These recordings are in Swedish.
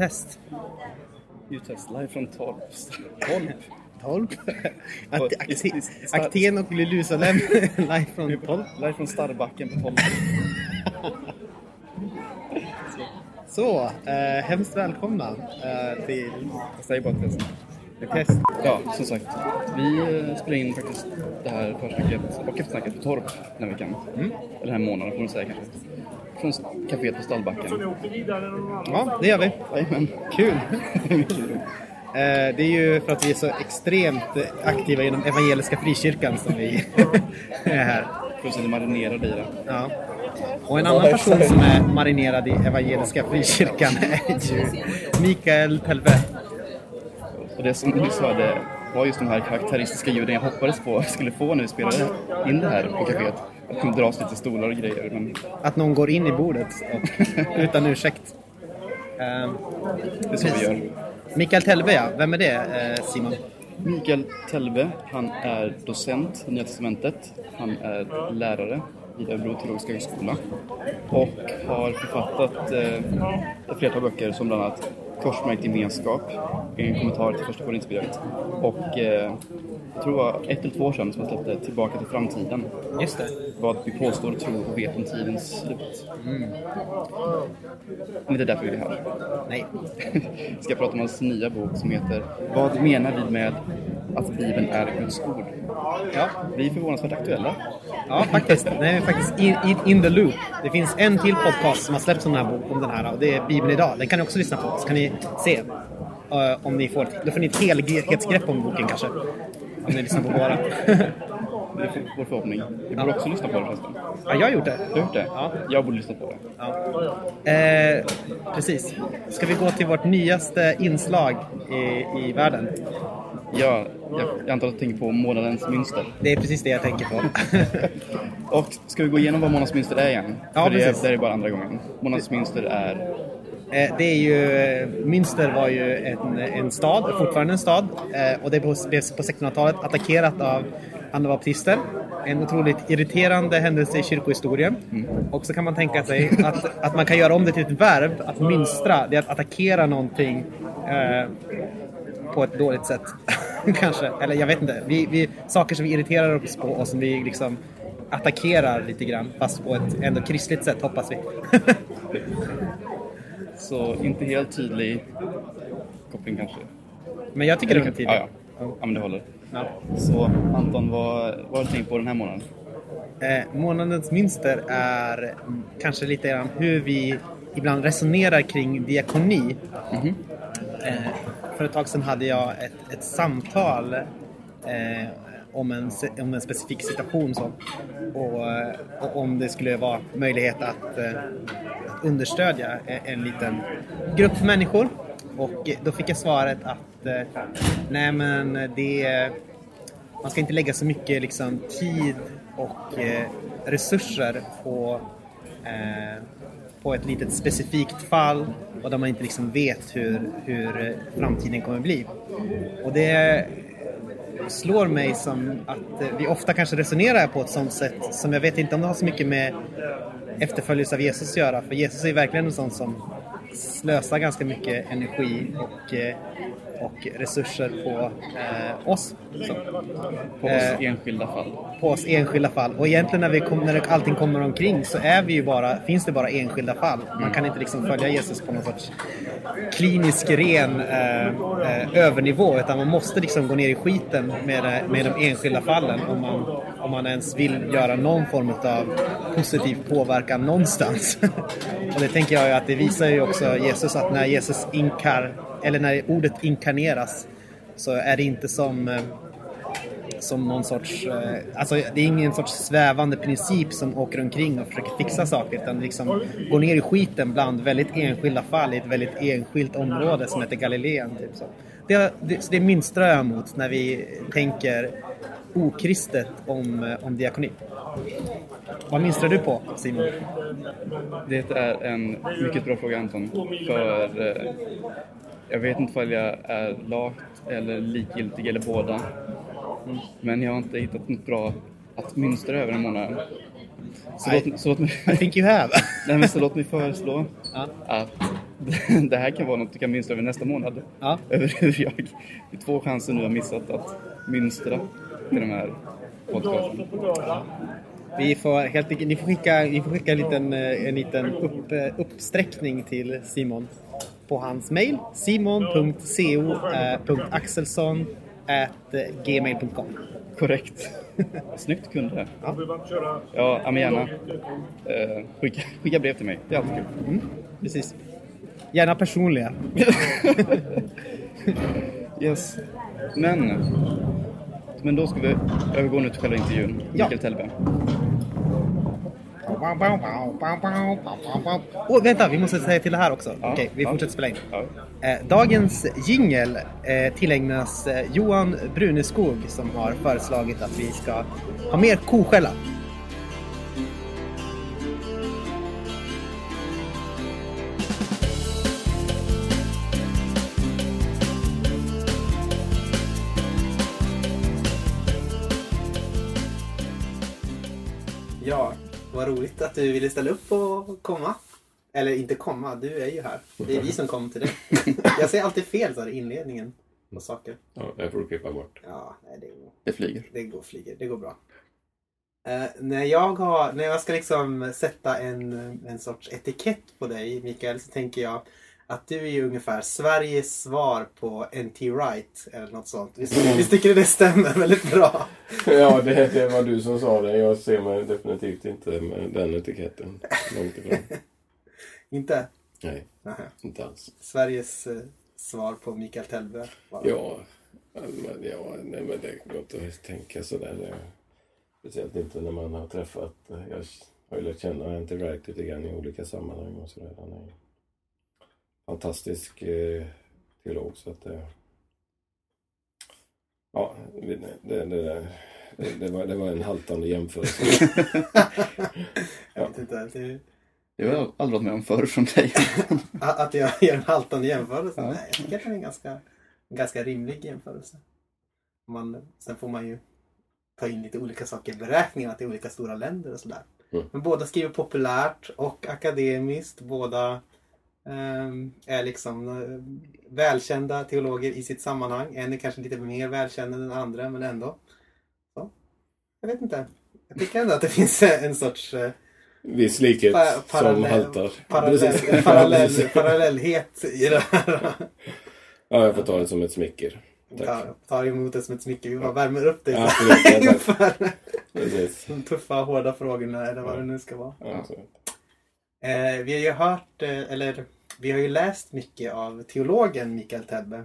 Ljudtest. Ljudtest live från Torp. Torp? Torp? Aten och Jerusalem live från Torp. Live från Starrbacken på Torp. Så, eh, hemskt välkomna eh, till Jag säger bara test. test. Ja, som sagt. Vi eh, spelar in faktiskt det här försnacket och eftersnacket på Torp den här veckan. Eller den här månaden får man säga kanske. Från kaféet på Stallbacken. Ja, det gör vi. Jajamän. Kul! Eh, Det är ju för att vi är så extremt aktiva inom Evangeliska Frikyrkan som vi är här. Fullständigt marinerade i det. Ja. Och en annan person som är marinerad i Evangeliska Frikyrkan är ju Mikael Pelve. Och det som du hörde var just de här karaktäristiska ljuden jag hoppades på skulle få när vi spelade in det här på kaféet. Dras lite stolar och grejer. Men Att någon går in i bordet och, utan ursäkt. Eh, det är så vi gör. Mikael Telve, ja. Vem är det, eh, Simon? Mikael Telve, han är docent i Nya Testamentet. Han är lärare vid Örebro teologiska högskola. Och har författat eh, ett flertal böcker som bland annat Korsmärkt gemenskap, en kommentar till första Korinthierbrevet. Och eh, jag tror det var ett eller två år sedan som han släppte Tillbaka till framtiden. Just det. Vad vi påstår, tror och vet om tidens slut. Men det är därför vi är här. Nej. ska prata om hans nya bok som heter Vad menar vi med att Bibeln är Guds ord? Ja, Vi är förvånansvärt aktuella. ja faktiskt. Den är faktiskt in, in, in the loop. Det finns en till podcast som har släppts om den här, bok, om den här och det är Bibeln idag. Den kan ni också lyssna på, så kan ni se. eh, om ni får, då får ni ett helhetsgrepp om boken kanske. Om ni lyssnar på båda. Det är vår förhoppning. Vi borde också lyssna på det förresten. ja, jag har gjort det. Du har gjort det? Ja. Jag borde lyssna på det. Ja. Eh, precis. Ska vi gå till vårt nyaste inslag i, i världen? Ja, jag, jag antar att du tänker på månadens mönster. Det är precis det jag tänker på. Och ska vi gå igenom vad månadens mönster är igen? Ja, För det, precis. är- det är bara andra gången. Månadens mönster är... Eh, Det är ju, Münster var ju en, en stad, fortfarande en stad. eh, Och det blev på 1600-talet attackerat av anabaptister. En otroligt irriterande händelse i kyrkohistorien. Och så kan man tänka sig att, att man kan göra om det till ett verb, att mynstra. Det är att attackera någonting eh, på ett dåligt sätt. Kanske. Eller jag vet inte. Vi, vi, saker som vi irriterar oss på och som vi liksom attackerar lite grann. Fast på ett ändå kristligt sätt hoppas vi. Så inte helt tydlig koppling kanske. Men jag tycker det var Ja, tidigt. ja. ja, men det håller. Ja. Så Anton, vad, vad har du tänkt på den här månaden? Eh, månadens mönster är kanske lite grann hur vi ibland resonerar kring diakoni. Eh, för ett tag sedan hade jag ett, ett samtal eh, om, en, om en specifik situation så, och, och om det skulle vara möjlighet att, eh, att understödja en, liten grupp människor. Och då fick jag svaret att eh, nej men det man ska inte lägga så mycket liksom, tid och eh, resurser på, eh, på ett litet specifikt fall och där man inte liksom vet hur, hur framtiden kommer bli. Och det slår mig som att vi ofta kanske resonerar på ett sånt sätt som jag vet inte om det har så mycket med efterföljelse av Jesus att göra. För Jesus är verkligen en sån som slösar ganska mycket energi och, eh, och resurser på eh, oss. Så På oss Eh, enskilda fall. på oss enskilda fall. Och egentligen när, vi kom, när allting kommer omkring så är vi ju bara, finns det bara enskilda fall. Man kan inte liksom följa Jesus på någon sorts klinisk ren eh, eh, övernivå utan man måste liksom gå ner i skiten med, med de enskilda fallen om man, om man ens vill göra någon form av positiv påverkan någonstans. och det tänker jag ju att det visar ju också Jesus att när Jesus inkar, eller när ordet inkarneras så är det inte som eh, som någon sorts, eh, alltså det är ingen sorts svävande princip som åker omkring och försöker fixa saker utan liksom går ner i skiten bland väldigt enskilda fall i ett väldigt enskilt område som heter Galileen. Typ så. Det, det, det minstrar jag mot när vi tänker okristet om, eh, om diakoni. Vad minstrar du på Simon? Det är en mycket bra fråga Anton. För eh, jag vet inte ifall jag är lat eller likgiltig eller båda. Men jag har inte hittat något bra att mönstra över den månaden. Så Nej. låt, så, låt mig, I think you have. nej, men så låt mig föreslå Ja. att det här kan vara något du kan mönstra över nästa månad. Ja. Över hur jag i två chanser nu har missat att mönstra med de här podcasten. Vi får helt enkelt, ni får skicka, ni får skicka en liten, eh, en liten upp, eh, uppsträckning till Simon på hans mail simon.co.axelsson.gmail.com Korrekt. Snyggt kunde Ja. Ja, ja men gärna. Eh, skicka, skicka brev till mig. Det är alltid kul. Precis. Gärna personliga. Yes. Men, men då ska vi övergå nu till själva intervjun. Ja. Mikael Tellberg. Åh, vänta, vi måste säga till det här också. Ja, Okej, vi ja. fortsätter spela in. Ja. Eh, dagens jingel eh, tillägnas eh, Johan Bruneskog som har föreslagit att vi ska ha mer koskälla. Vad roligt att du ville ställa upp och komma. Eller inte komma, du är ju här. Det är vi som kom till dig. Jag säger alltid fel så här i inledningen på saker. Ja, det får klippa bort. Ja, nej, det går, Det flyger. det går, flyger, det går bra. Eh, när, jag har, när jag ska liksom sätta en, en sorts etikett på dig, Mikael, så tänker jag att du är ju ungefär Sveriges svar på NT Wright eller något sånt. Visst, visst tycker du det stämmer väldigt bra? Ja, det, det var du som sa det. Jag ser mig definitivt inte med den etiketten. Långt ifrån. Inte? Nej, Nähä. inte alls. Sveriges eh, svar på Mikael Tellberg. Ja, men, ja nej, men det går inte att tänka sådär. Det- Speciellt inte när man har träffat... Jag har ju lärt känna Antti Wright lite grann i olika sammanhang och sådär. Han är fantastisk eh, teolog så att det... Ja, det, det, det, var, det var en haltande jämförelse. jag vet inte. Det, Det har jag aldrig varit med om förr från dig. att jag gör en haltande jämförelse? Ja. Nej, jag tycker att det är en ganska, en ganska rimlig jämförelse. Man, sen får man ju ta in lite olika saker i det är olika stora länder och sådär. Mm. Men båda skriver populärt och akademiskt. Båda är liksom eh, välkända teologer i sitt sammanhang. En är kanske lite mer välkänd än den andra, men ändå. Så. Jag vet inte. Jag tycker ändå att det finns en sorts eh, Viss likhet Pa- som parallell- haltar. parallell, parallell, parallellhet i det här. Ja, jag får ta det som ett smicker. Tack. Ta, tar emot det som ett smycke. Vi bara värmer upp dig Ja, absolut. Ja, inför de tuffa, hårda frågorna eller vad det nu ska vara. Ja, så. Eh, vi har ju hört, eh, eller vi har ju läst mycket av teologen Mikael Tebbe.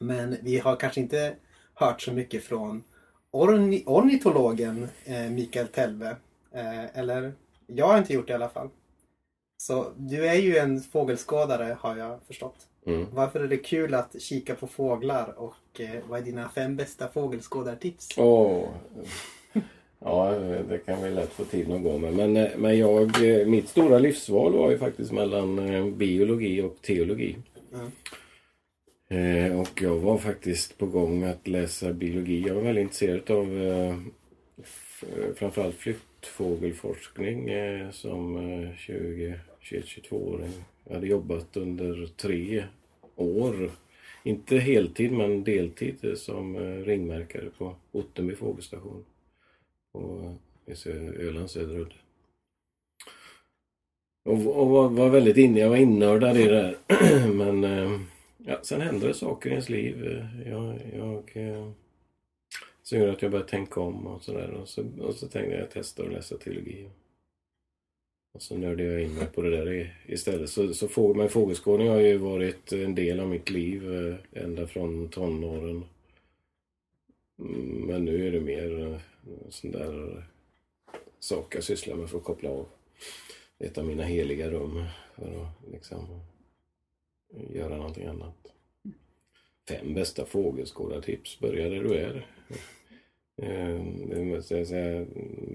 Men vi har kanske inte hört så mycket från orni, ornitologen eh, Mikael Tebbe. Eh, eller jag har inte gjort det i alla fall. Så du är ju en fågelskådare har jag förstått. Mm. Varför är det kul att kika på fåglar och eh, vad är dina fem bästa fågelskådartips? Åh. Ja, det kan vi lätt få tid att gå med. Men, eh, men jag, eh, mitt stora livsval var ju faktiskt mellan eh, biologi och teologi. Mm. Eh, och jag var faktiskt på gång att läsa biologi. Jag var väldigt intresserad av eh, framförallt flyttfågelforskning eh, som eh, 20, 21, 22-åring. Jag hade jobbat under tre år. Inte heltid men deltid som ringmärkare på Ottenby fågelstation. På Öland, Sö- Ölands. Och, och var, var väldigt inne, jag var innördad i det där. men eh, ja, sen hände det saker i ens liv. Eh, jag, jag eh, som gjorde att jag började tänka om och sådär. Och så, och så tänkte jag att jag testar att läsa teologi. Och så nördade jag in mig på det där istället. Så, så men fågelskådning har ju varit en del av mitt liv ända från tonåren. Mm, men nu är det mer eh, sån där saker jag sysslar med för att koppla av. Ett av mina heliga rum för att liksom göra någonting annat. Fem bästa fågelskådartips. Börja där du är. Eh, Säga,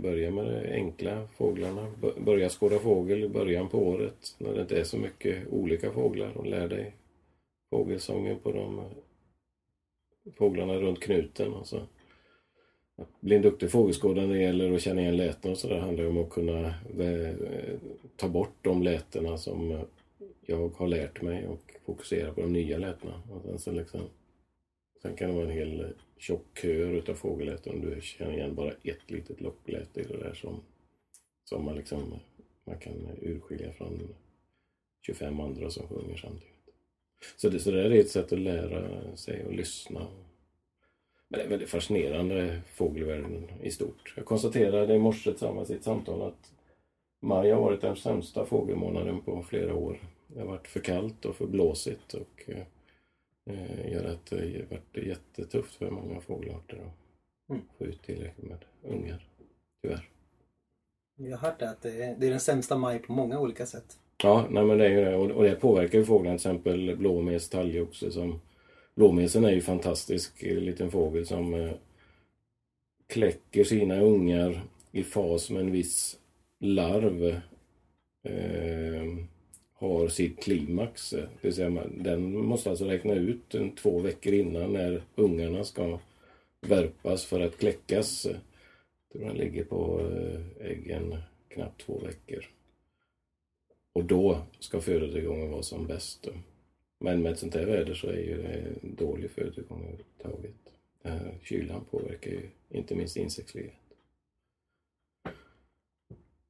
börja med det enkla fåglarna. Börja skåda fågel i början på året när det inte är så mycket olika fåglar och lär dig fågelsången på de fåglarna runt knuten. Alltså. Att bli en duktig fågelskådare när det gäller att känna igen läten och sådär handlar ju om att kunna eh, ta bort de lätena som jag har lärt mig och fokusera på de nya lätena. Och sen, liksom, sen kan det vara en hel tjock kör utav fågelläten. om Du känner igen bara ett litet lockläte i det där som, som man, liksom, man kan urskilja från 25 andra som sjunger samtidigt. Så det, så det är ett sätt att lära sig att lyssna. Men det är väldigt fascinerande fågelvärlden i stort. Jag konstaterade i morse tillsammans i ett samtal att maj har varit den sämsta fågelmånaden på flera år. Det har varit för kallt och för blåsigt och eh, gör att det har varit jättetufft för många fågelarter att mm. få ut tillräckligt med ungar. Tyvärr. Jag har hört det, att det är, det är den sämsta maj på många olika sätt. Ja, nej men det är ju det. Och, och det påverkar ju fåglarna. Till exempel blåmes, talgoxe som... Blåmesen är ju fantastisk eh, liten fågel som eh, kläcker sina ungar i fas med en viss larv. Eh, har sitt klimax. Det vill säga den måste alltså räkna ut en, två veckor innan när ungarna ska värpas för att kläckas. Jag tror den ligger på eh, äggen knappt två veckor. Och då ska födotillgången vara som bäst. Men med ett sånt här väder så är ju det dålig födotillgång överhuvudtaget. Kylan påverkar ju inte minst insektslivet.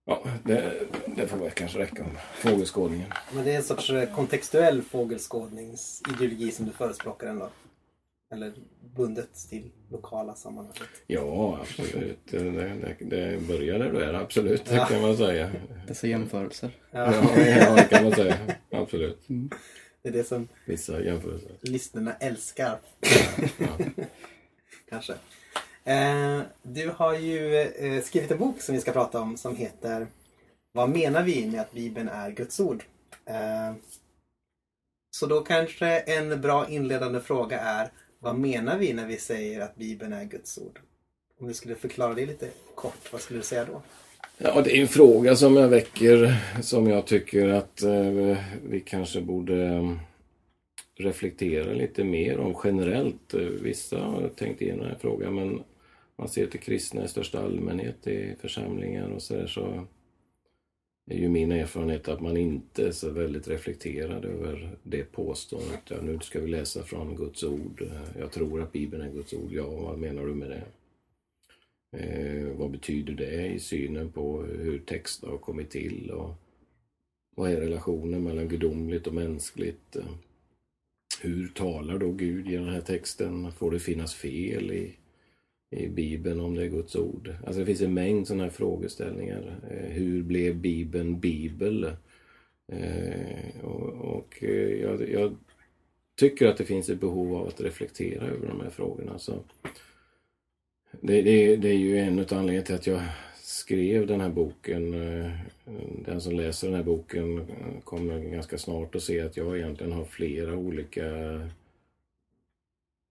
Ja, det, det får väl kanske räcka om fågelskådningen. Men det är en sorts eh, kontextuell fågelskådningsideologi som du förespråkar ändå? Eller bundet till lokala sammanhang? Ja, absolut. Det, det, det börjar där absolut. Det kan man säga. Dessa jämförelser. Ja, ja det kan man säga. Absolut. Mm. Det är det som Vissa jämförelser. lyssnarna älskar. ja. Kanske. Eh, du har ju eh, skrivit en bok som vi ska prata om som heter Vad menar vi med att Bibeln är Guds ord? Eh, så då kanske en bra inledande fråga är vad menar vi när vi säger att Bibeln är Guds ord? Om du skulle förklara det lite kort, vad skulle du säga då? Ja, det är en fråga som jag väcker som jag tycker att eh, vi kanske borde mm, reflektera lite mer om generellt. Vissa har tänkt igenom den här frågan men man ser till kristna i största allmänhet i församlingar och så där så är ju min erfarenhet att man inte är så väldigt reflekterad över det påståendet. Ja, nu ska vi läsa från Guds ord. Jag tror att Bibeln är Guds ord. Ja, vad menar du med det? Eh, vad betyder det i synen på hur texter har kommit till? Och vad är relationen mellan gudomligt och mänskligt? Hur talar då Gud i den här texten? Får det finnas fel i i Bibeln om det är Guds ord. Alltså det finns en mängd sådana här frågeställningar. Eh, hur blev Bibeln Bibel? Eh, och, och eh, jag, jag, tycker att det finns ett behov av att reflektera över de här frågorna. Så det, det, det är ju en av anledningarna till att jag skrev den här boken. Den som läser den här boken kommer ganska snart att se att jag egentligen har flera olika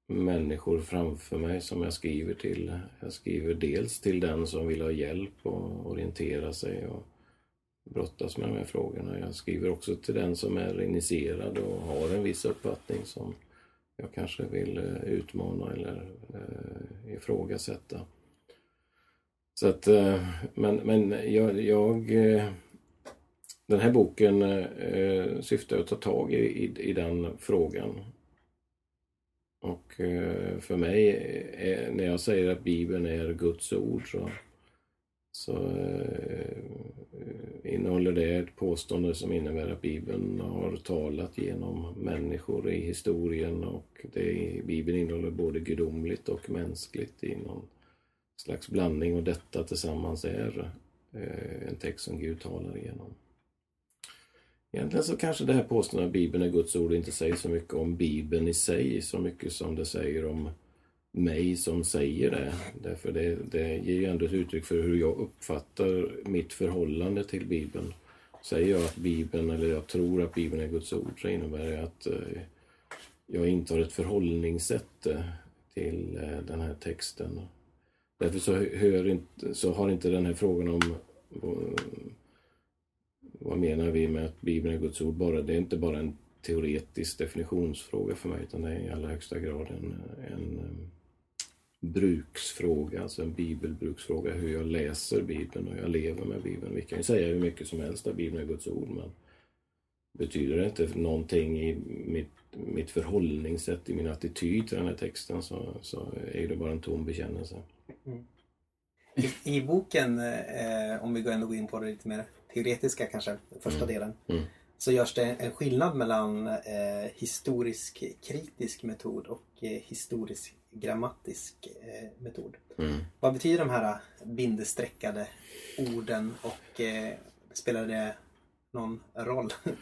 människor framför mig som jag skriver till. Jag skriver dels till den som vill ha hjälp och orientera sig och brottas med de här frågorna. Jag skriver också till den som är initierad och har en viss uppfattning som jag kanske vill eh, utmana eller eh, ifrågasätta. Så att, eh, men, men jag, jag eh, den här boken eh, eh, syftar att ta tag i, i, i den frågan och eh, för mig, eh, när jag säger att Bibeln är Guds ord så, så eh, innehåller det ett påstående som innebär att Bibeln har talat genom människor i historien och det, Bibeln innehåller både gudomligt och mänskligt i någon slags blandning och detta tillsammans är en text som Gud talar genom. Egentligen så kanske det här påståendet att Bibeln är Guds ord inte säger så mycket om Bibeln i sig så mycket som det säger om mig som säger det. Därför det, det ger ju ändå ett uttryck för hur jag uppfattar mitt förhållande till Bibeln. Säger jag att Bibeln, eller jag tror att Bibeln är Guds ord, så innebär det att eh, jag inte har ett förhållningssätt eh, till eh, den här texten. Därför så, hör inte, så har inte den här frågan om vad menar vi med att Bibeln är Guds ord? Bara, det är inte bara en teoretisk definitionsfråga för mig utan det är i allra högsta grad en, en ehm, bruksfråga, alltså en bibelbruksfråga. Hur jag läser Bibeln och hur jag lever med Bibeln. Vi kan ju säga hur mycket som helst att Bibeln är Guds ord men betyder det inte någonting i mitt, mitt förhållningssätt, i min attityd till den här texten så, så är det bara en tom bekännelse. Mm. I, I, boken, eh, om vi ändå går in på det lite mer teoretiska kanske, första Mm. delen. Mm. Så görs det en skillnad mellan eh, historisk kritisk metod och eh, historisk grammatisk eh, metod. Mm. Vad betyder de här bindestreckade orden och eh, spelar det någon roll?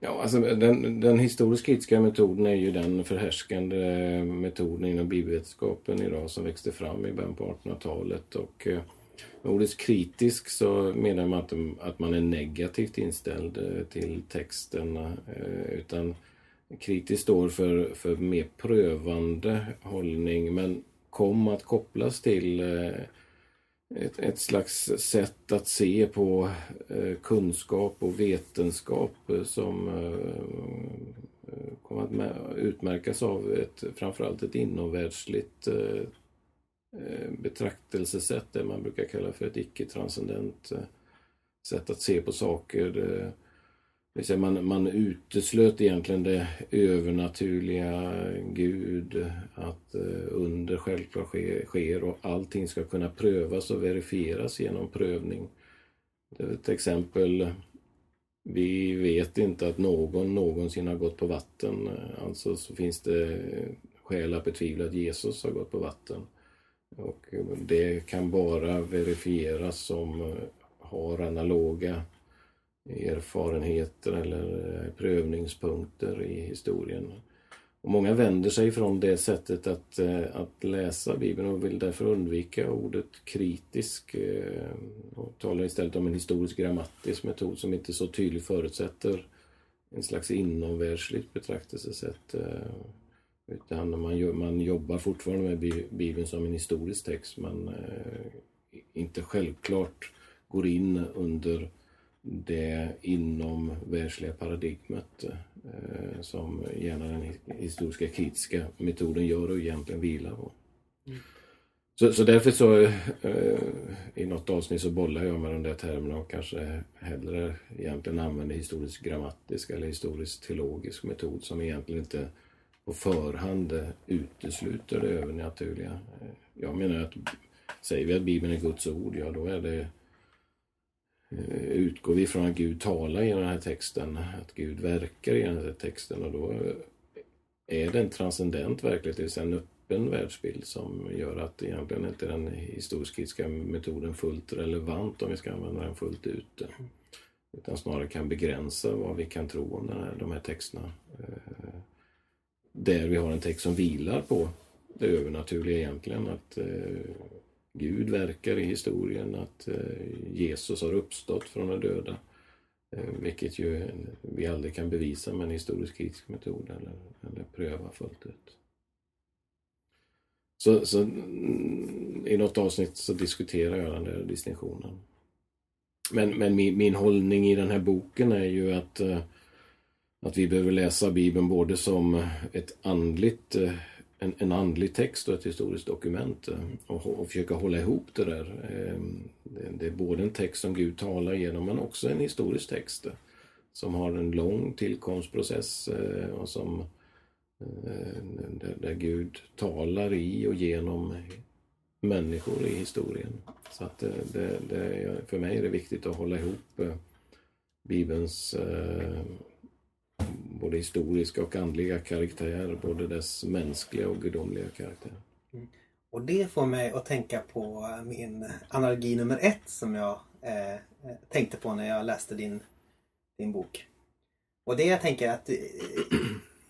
Ja, alltså den, den historiskt kritiska metoden är ju den förhärskande metoden inom bibelvetenskapen idag som växte fram i början på 1800-talet. Och eh, med ordet kritisk så menar man att, att man är negativt inställd eh, till texten. Eh, utan kritisk står för, för mer prövande hållning men kom att kopplas till eh, ett, ett slags sätt att se på kunskap och vetenskap som kommer att utmärkas av ett, framförallt ett inomvärldsligt Eh, betraktelsesätt, det man brukar kalla för ett icke-transcendent eh, sätt att se på saker. Det, det vill säga man, man uteslöt egentligen det övernaturliga Gud, att eh, under självklart sker, sker och allting ska kunna prövas och verifieras genom prövning. Det är ett exempel. Vi vet inte att någon någonsin har gått på vatten. Alltså så finns det skäl att betvivla att Jesus har gått på vatten. Och eh, det kan bara verifieras som eh, har analoga erfarenheter eller eh, prövningspunkter i historien. Och många vänder sig från det sättet att, att läsa Bibeln och vill därför undvika ordet kritisk och talar istället om en historisk grammatisk metod som inte så tydligt förutsätter en slags inomvärldsligt betraktelsesätt. Utan man, man jobbar fortfarande med Bi- Bibeln som en historisk text men eh, inte självklart går in under det inomvärldsliga paradigmet eh, som gärna den hi- historiska kritiska metoden gör och egentligen vilar på. Så, så därför så eh, i något avsnitt så bollar jag med de där termerna och kanske hellre egentligen använder historisk grammatisk eller historisk teologisk metod som egentligen inte på förhand utesluter det övernaturliga. Jag menar att säger vi att Bibeln är Guds ord, ja då är det eh, utgår vi från att Gud talar i den här texten, att Gud verkar i den här texten och då är det en transcendent verklighet, det vill säga en öppen världsbild som gör att egentligen inte den historisk-kritiska metoden fullt relevant om vi ska använda den fullt ut. Utan snarare kan begränsa vad vi kan tro om den här, de här texterna. Eh, där vi har en text som vilar på det övernaturliga egentligen, att eh, Gud verkar i historien, att eh, Jesus har uppstått från de döda. Eh, vilket ju vi aldrig kan bevisa med en historisk kritisk metod eller, eller pröva fullt ut. Så, så mm, i något avsnitt så diskuterar jag den där distinktionen. Men, men min, min hållning i den här boken är ju att, eh, att vi behöver läsa Bibeln både som ett andligt eh, en, en andlig text och ett historiskt dokument eh, och, och försöka hålla ihop det där. Ehm, det, det är både en text som Gud talar genom men också en historisk text eh, som har en lång tillkomstprocess och som där, där Gud talar i och genom människor i historien. Så att det, det, för mig är det viktigt att hålla ihop Bibelns både historiska och andliga karaktär, både dess mänskliga och gudomliga karaktär. Mm. Och det får mig att tänka på min analogi nummer ett som jag eh, eh tänkte på när jag läste din, din bok. Och det jag tänker att, eh,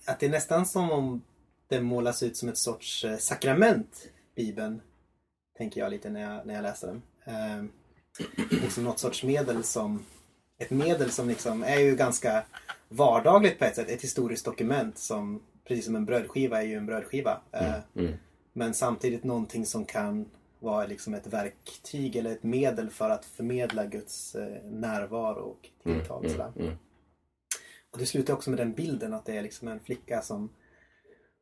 att det är nästan som om det målas ut som ett sorts eh, sakrament, Bibeln. Tänker jag lite när jag, när jag läser den. Eh, liksom något sorts medel som ett medel som liksom är ju ganska vardagligt på ett sätt. Ett historiskt dokument som precis som en brödskiva är ju en brödskiva. Eh, Mm. men samtidigt någonting som kan vara liksom ett verktyg eller ett medel för att förmedla Guds eh, närvaro och tilltal. och sådär. Mm. Och det slutar också med den bilden att det är liksom en flicka som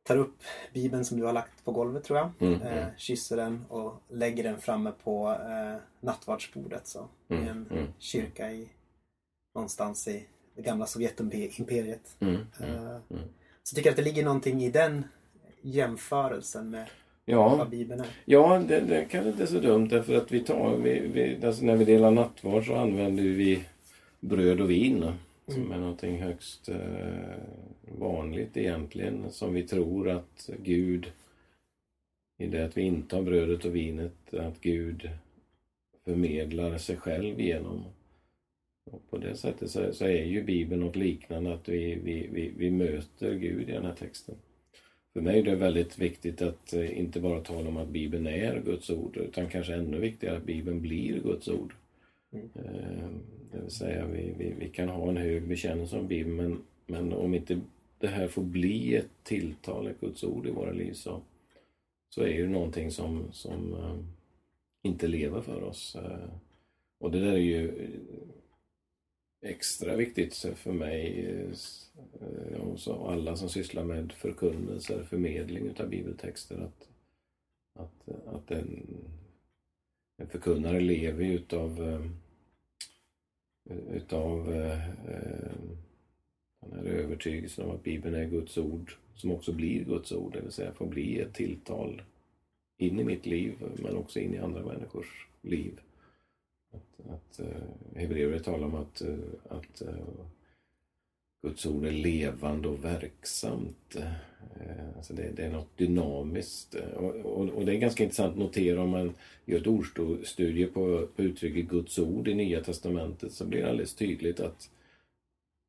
tar upp Bibeln som du har lagt på golvet tror jag. Mm, Eh, mm. kysser den och lägger den framme på eh, nattvardsbordet. Så, I Mm, en mm. kyrka i, någonstans i det gamla Sovjetimperiet. Mm. Eh, Så jag tycker att det ligger någonting i den jämförelsen med Ja, vad Bibeln är. Ja, det, det kanske inte så dumt därför att vi tar, vi, vi, alltså när vi delar nattvard så använder vi bröd och vin som är någonting högst eh, vanligt egentligen som vi tror att Gud i det att vi intar brödet och vinet, att Gud förmedlar sig själv genom. Och på det sättet så, så är ju Bibeln något liknande, att vi, vi, vi, vi möter Gud i den här texten. För mig är det väldigt viktigt att eh, inte bara tala om att Bibeln är Guds ord, utan kanske ännu viktigare att Bibeln blir Guds ord. Eh, Det vill säga, vi, vi, vi kan ha en hög bekännelse om Bibeln, men, men om inte det här får bli ett tilltal, ett Guds ord i våra liv, så, så är det någonting som, som eh, inte lever för oss. Och det där är ju extra viktigt för mig eh, och så alla som sysslar med förkunnelse, förmedling utav bibeltexter att, att, att en, en förkunnare lever ju utav eh, utav eh, den här övertygelsen om att Bibeln är Guds ord som också blir Guds ord, det vill säga får bli ett tilltal in i mitt liv men också in i andra människors liv. Att, att uh, Hebreerbrevet talar om att, eh, att eh, Guds ord är levande och verksamt. Alltså det, det är något dynamiskt. Och, och, och det är ganska intressant att notera om man gör ett ordstudie på, på uttrycket Guds ord i Nya Testamentet så blir det alldeles tydligt att,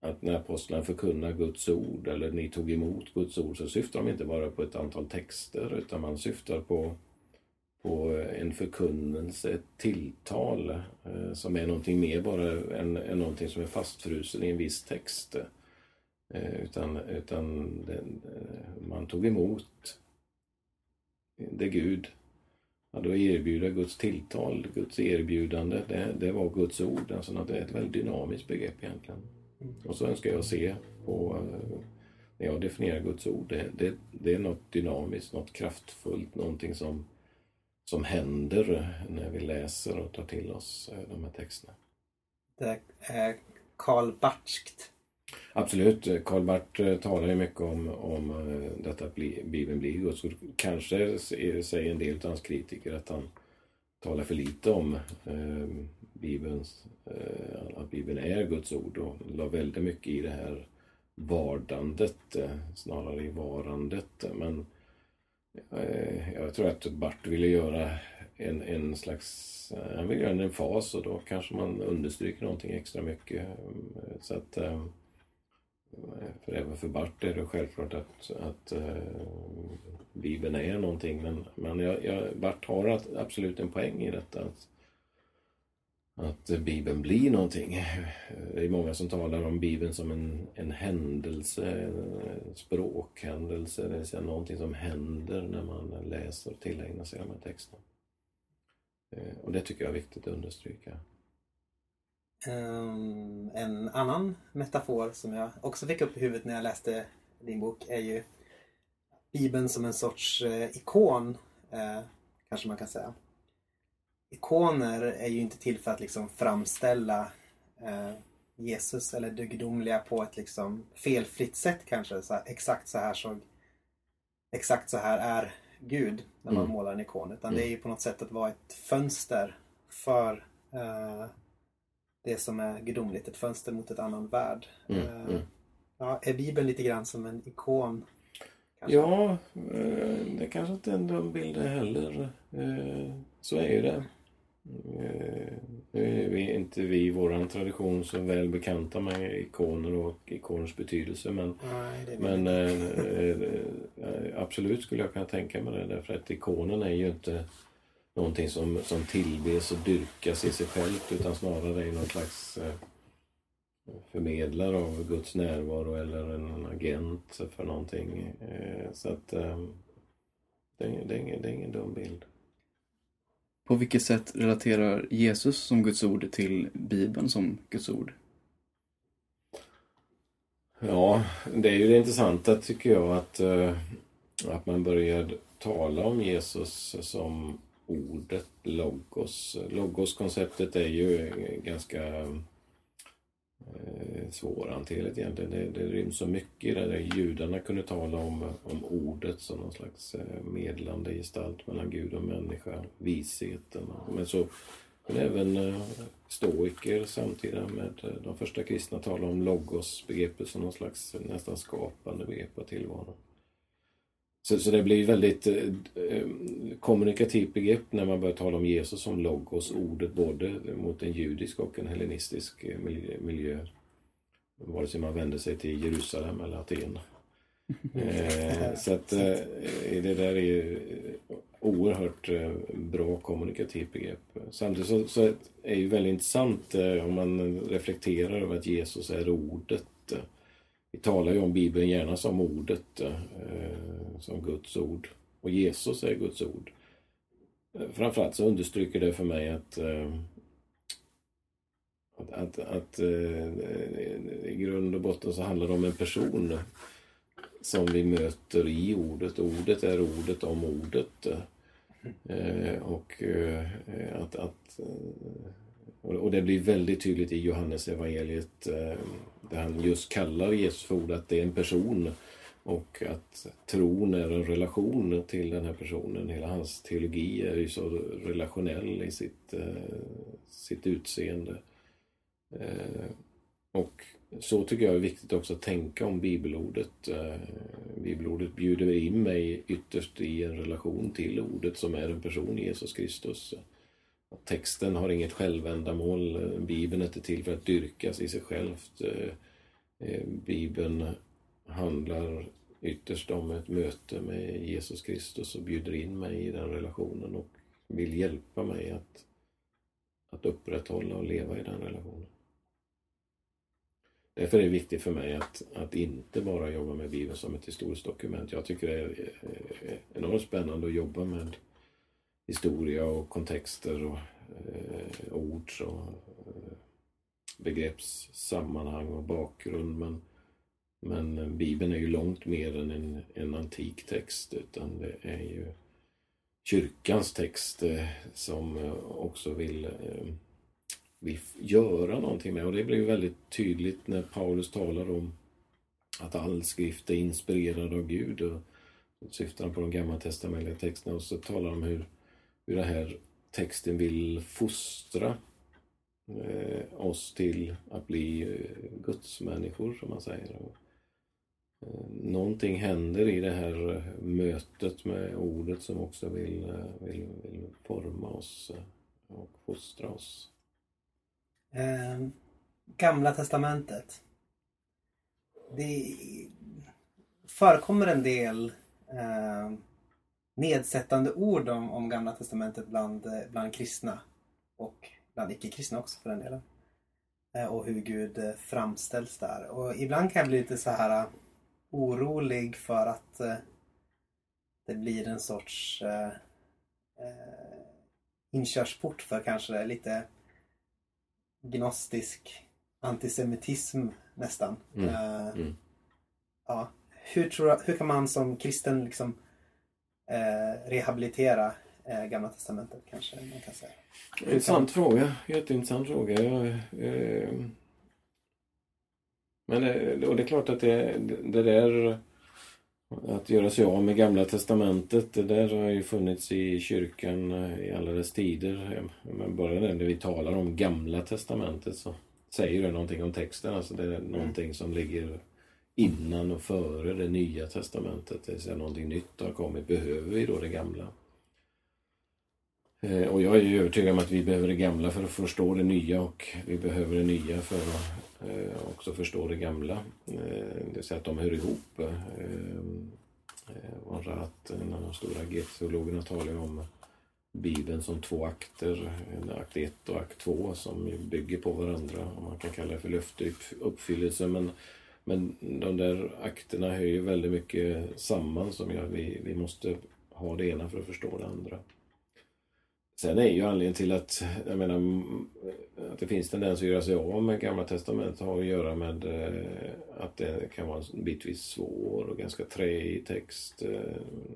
att när apostlarna förkunnar Guds ord eller ni tog emot Guds ord så syftar de inte bara på ett antal texter utan man syftar på på en förkunnelse, ett tilltal eh, som är någonting mer bara än, än någonting som är fastfrusen i en viss text. Eh, utan utan den, eh, man tog emot det Gud hade att erbjuda, Guds tilltal, Guds erbjudande, det, det var Guds ord. Alltså det är ett väldigt dynamiskt begrepp egentligen. Och så önskar jag se på när jag definierar Guds ord. Det, det, det är något dynamiskt, något kraftfullt, någonting som som händer när vi läser och tar till oss eh, de här texterna. Det är Karl Bartskt. Absolut. Karl Barth eh, talar ju mycket om, om eh, detta att bli, Bibeln blir Guds ord. Kanske säger en del av hans kritiker att han talar för lite om eh, Bibelns, eh, att Bibeln är Guds ord och la väldigt mycket i det här vardandet eh, snarare i varandet. Men eh, Eh, jag tror att Bart ville göra en, en slags, eh, han ville göra en fas och då kanske man understryker någonting extra mycket. Mm, så att eh, för även för Bart är det självklart att, att Bibeln är någonting. Men, men jag, jag, Bart har absolut en poäng i detta. Att, att Bibeln blir någonting. Det är många som talar om Bibeln som en, en händelse, en eh, språkhändelse. Det vill säga någonting som händer när man läser och tillägnar sig de här texterna. Eh, och det tycker jag är viktigt att understryka. Um, en annan metafor som jag också fick upp i huvudet när jag läste din bok är ju Bibeln som en sorts eh, ikon, eh, kanske man kan säga. Ikoner är ju inte till för att liksom framställa eh, Jesus eller det gudomliga på ett liksom felfritt sätt kanske. Så här, exakt så här såg Exakt så här är Gud när man Mm. målar en ikon. Utan det är ju på något sätt att vara ett fönster för eh, det som är gudomligt. Ett fönster mot ett annan värld. Mm, Eh, mm. Ja, är Bibeln lite grann som en ikon? kanske? Ja, eh, det kanske inte är en dum bild heller. Eh, Så är ju det. Eh, Nu är vi inte vi i vår tradition så väl bekanta med ikoner och ikoners betydelse men, Nej, men eh, eh, absolut skulle jag kunna tänka mig det därför att ikonen är ju inte någonting som, som tillbes och dyrkas i sig självt utan snarare är någon slags förmedlare av Guds närvaro eller en agent för någonting. Så att det är, det är, det är ingen dum bild. På vilket sätt relaterar Jesus som Guds ord till Bibeln som Guds ord? Ja, det är ju det intressanta tycker jag att, eh, att man börjar tala om Jesus som ordet logos. Logos-konceptet är ju ganska eh, svårhanterligt egentligen. Det, det ryms så mycket i det där. Judarna kunde tala om, om ordet som någon slags eh, medlande gestalt mellan Gud och människa, visheten. Men så men även eh, stoiker samtida med eh, de första kristna talar om logos-begreppet som någon slags nästan skapande begrepp av tillvaron. Så, så det blir väldigt eh, eh, kommunikativt begrepp när man börjar tala om Jesus som logos, ordet både mot en judisk och en hellenistisk eh, miljö. miljö. Vare sig man vänder sig till Jerusalem eller Aten. eh, så att eh, det där är oerhört eh, bra kommunikativt begrepp. Samtidigt så, så är det väldigt intressant om man reflekterar över att Jesus är ordet vi talar ju om Bibeln gärna som ordet, eh, som Guds ord. Och Jesus är Guds ord. Eh, framförallt så understryker det för mig att eh, att, att, att i grund och botten så handlar det om en person som vi möter i ordet. Ordet är ordet om ordet. Och att, att och det blir väldigt tydligt i Johannes evangeliet eh, där han just kallar Jesus för ord, att det är en person och att tron är en relation till den här personen. Hela hans teologi är ju så relationell i sitt, eh, sitt utseende. Eh, och så tycker jag är viktigt också att tänka om bibelordet. Bibelordet bjuder in mig ytterst i en relation till ordet som är en person, Jesus Kristus. Texten har inget självändamål. Bibeln är inte till för att dyrkas i sig självt. Eh, eh, Bibeln handlar ytterst om ett möte med Jesus Kristus och bjuder in mig i den relationen och vill hjälpa mig att, att upprätthålla och leva i den relationen. Därför är det viktigt för mig att, att inte bara jobba med Bibeln som ett historiskt dokument. Jag tycker det är eh, enormt spännande att jobba med historia och kontexter och eh, ord och eh, begreppssammanhang och bakgrund. Men, men Bibeln är ju långt mer än en, en antik text utan det är ju kyrkans text eh, som eh, också vill, eh, vill göra någonting med. Och det blir väldigt tydligt när Paulus talar om att all skrift är inspirerad av Gud. Och syftar han på de gamla testamentliga texterna och så talar han om hur hur den här texten vill fostra eh, oss till att bli eh, gudsmänniskor, som man säger. Och, eh, någonting händer i det här eh, mötet med ordet som också vill, eh, vill, vill forma oss eh, och fostra oss. Eh, Gamla testamentet. Det förekommer en del eh, nedsättande ord om, om Gamla Testamentet bland, eh, bland kristna. Och bland icke-kristna också för den delen. Eh, och hur Gud eh, framställs där. Och ibland kan jag bli lite så här orolig för att det blir en sorts eh, inkörsport för kanske lite gnostisk antisemitism nästan. Mm. Mm. Ja. Hur, tror, hur kan man som kristen liksom eh, rehabilitera eh, Gamla Testamentet kanske man kan säga. Intressant fråga. Jätteintressant fråga. Jag, eh, men det, och det är klart att det, det där att göra sig av med Gamla Testamentet, det där har ju funnits i kyrkan eh, i alla dess tider. Men bara när vi talar om Gamla Testamentet så säger det någonting om texten. Alltså det är någonting som ligger innan och före det nya testamentet, det vill säga någonting nytt har kommit, behöver vi då det gamla? Eh, och jag är ju övertygad om att vi behöver det gamla för att förstå det nya och vi behöver det nya för att eh, också förstå det gamla. Eh, det vill säga att de hör ihop. Att en av de stora geteologerna talar om Bibeln som två akter, akt 1 och akt 2 som bygger på varandra. Man kan kalla det för löfteuppfyllelse men men de där akterna hör ju väldigt mycket samman som gör att vi, vi måste ha det ena för att förstå det andra. Sen är ju anledningen till att, jag menar, att det finns tendens att göra sig av med Gamla Testamentet har att göra med eh, att det kan vara bitvis svår och ganska träig text. Eh,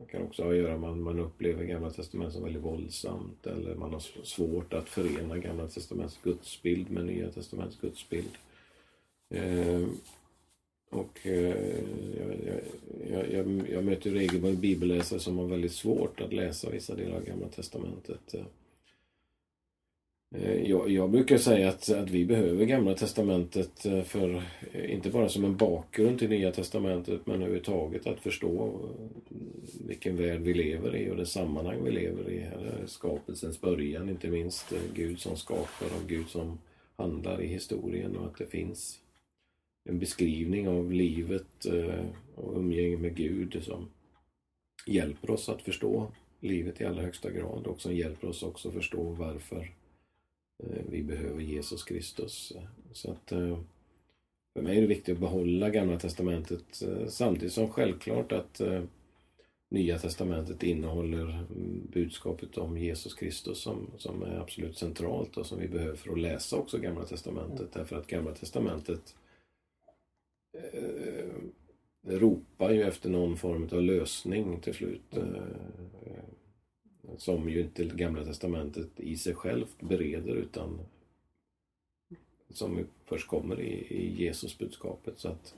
det kan också ha att göra med att man upplever Gamla Testamentet som väldigt våldsamt eller man har svårt att förena Gamla Testamentets gudsbild med Nya Testamentets gudsbild. Eh, och eh, jag, jag, jag, jag möter regelbundet bibelläsare som har väldigt svårt att läsa vissa delar av Gamla Testamentet. Eh, jag, jag, brukar säga att, att vi behöver Gamla Testamentet eh, för, eh, inte bara som en bakgrund till Nya Testamentet, men överhuvudtaget att förstå eh, vilken värld vi lever i och det sammanhang vi lever i. Här Skapelsens början, inte minst Gud som skapar och Gud som handlar i historien och att det finns en beskrivning av livet och umgänge med Gud som hjälper oss att förstå livet i allra högsta grad och som hjälper oss också att förstå varför Eh, vi behöver Jesus Kristus. Så att eh, för mig är det viktigt att behålla Gamla Testamentet eh, samtidigt som självklart att Nya Testamentet innehåller budskapet om Jesus Kristus som, som är absolut centralt och som vi behöver för att läsa också Gamla Testamentet. Mm. Därför att Gamla Testamentet eh, ropar ju efter någon form av lösning till slut. Eh, som ju inte Gamla Testamentet i sig självt bereder utan som först kommer i, i Jesusbudskapet. Så att,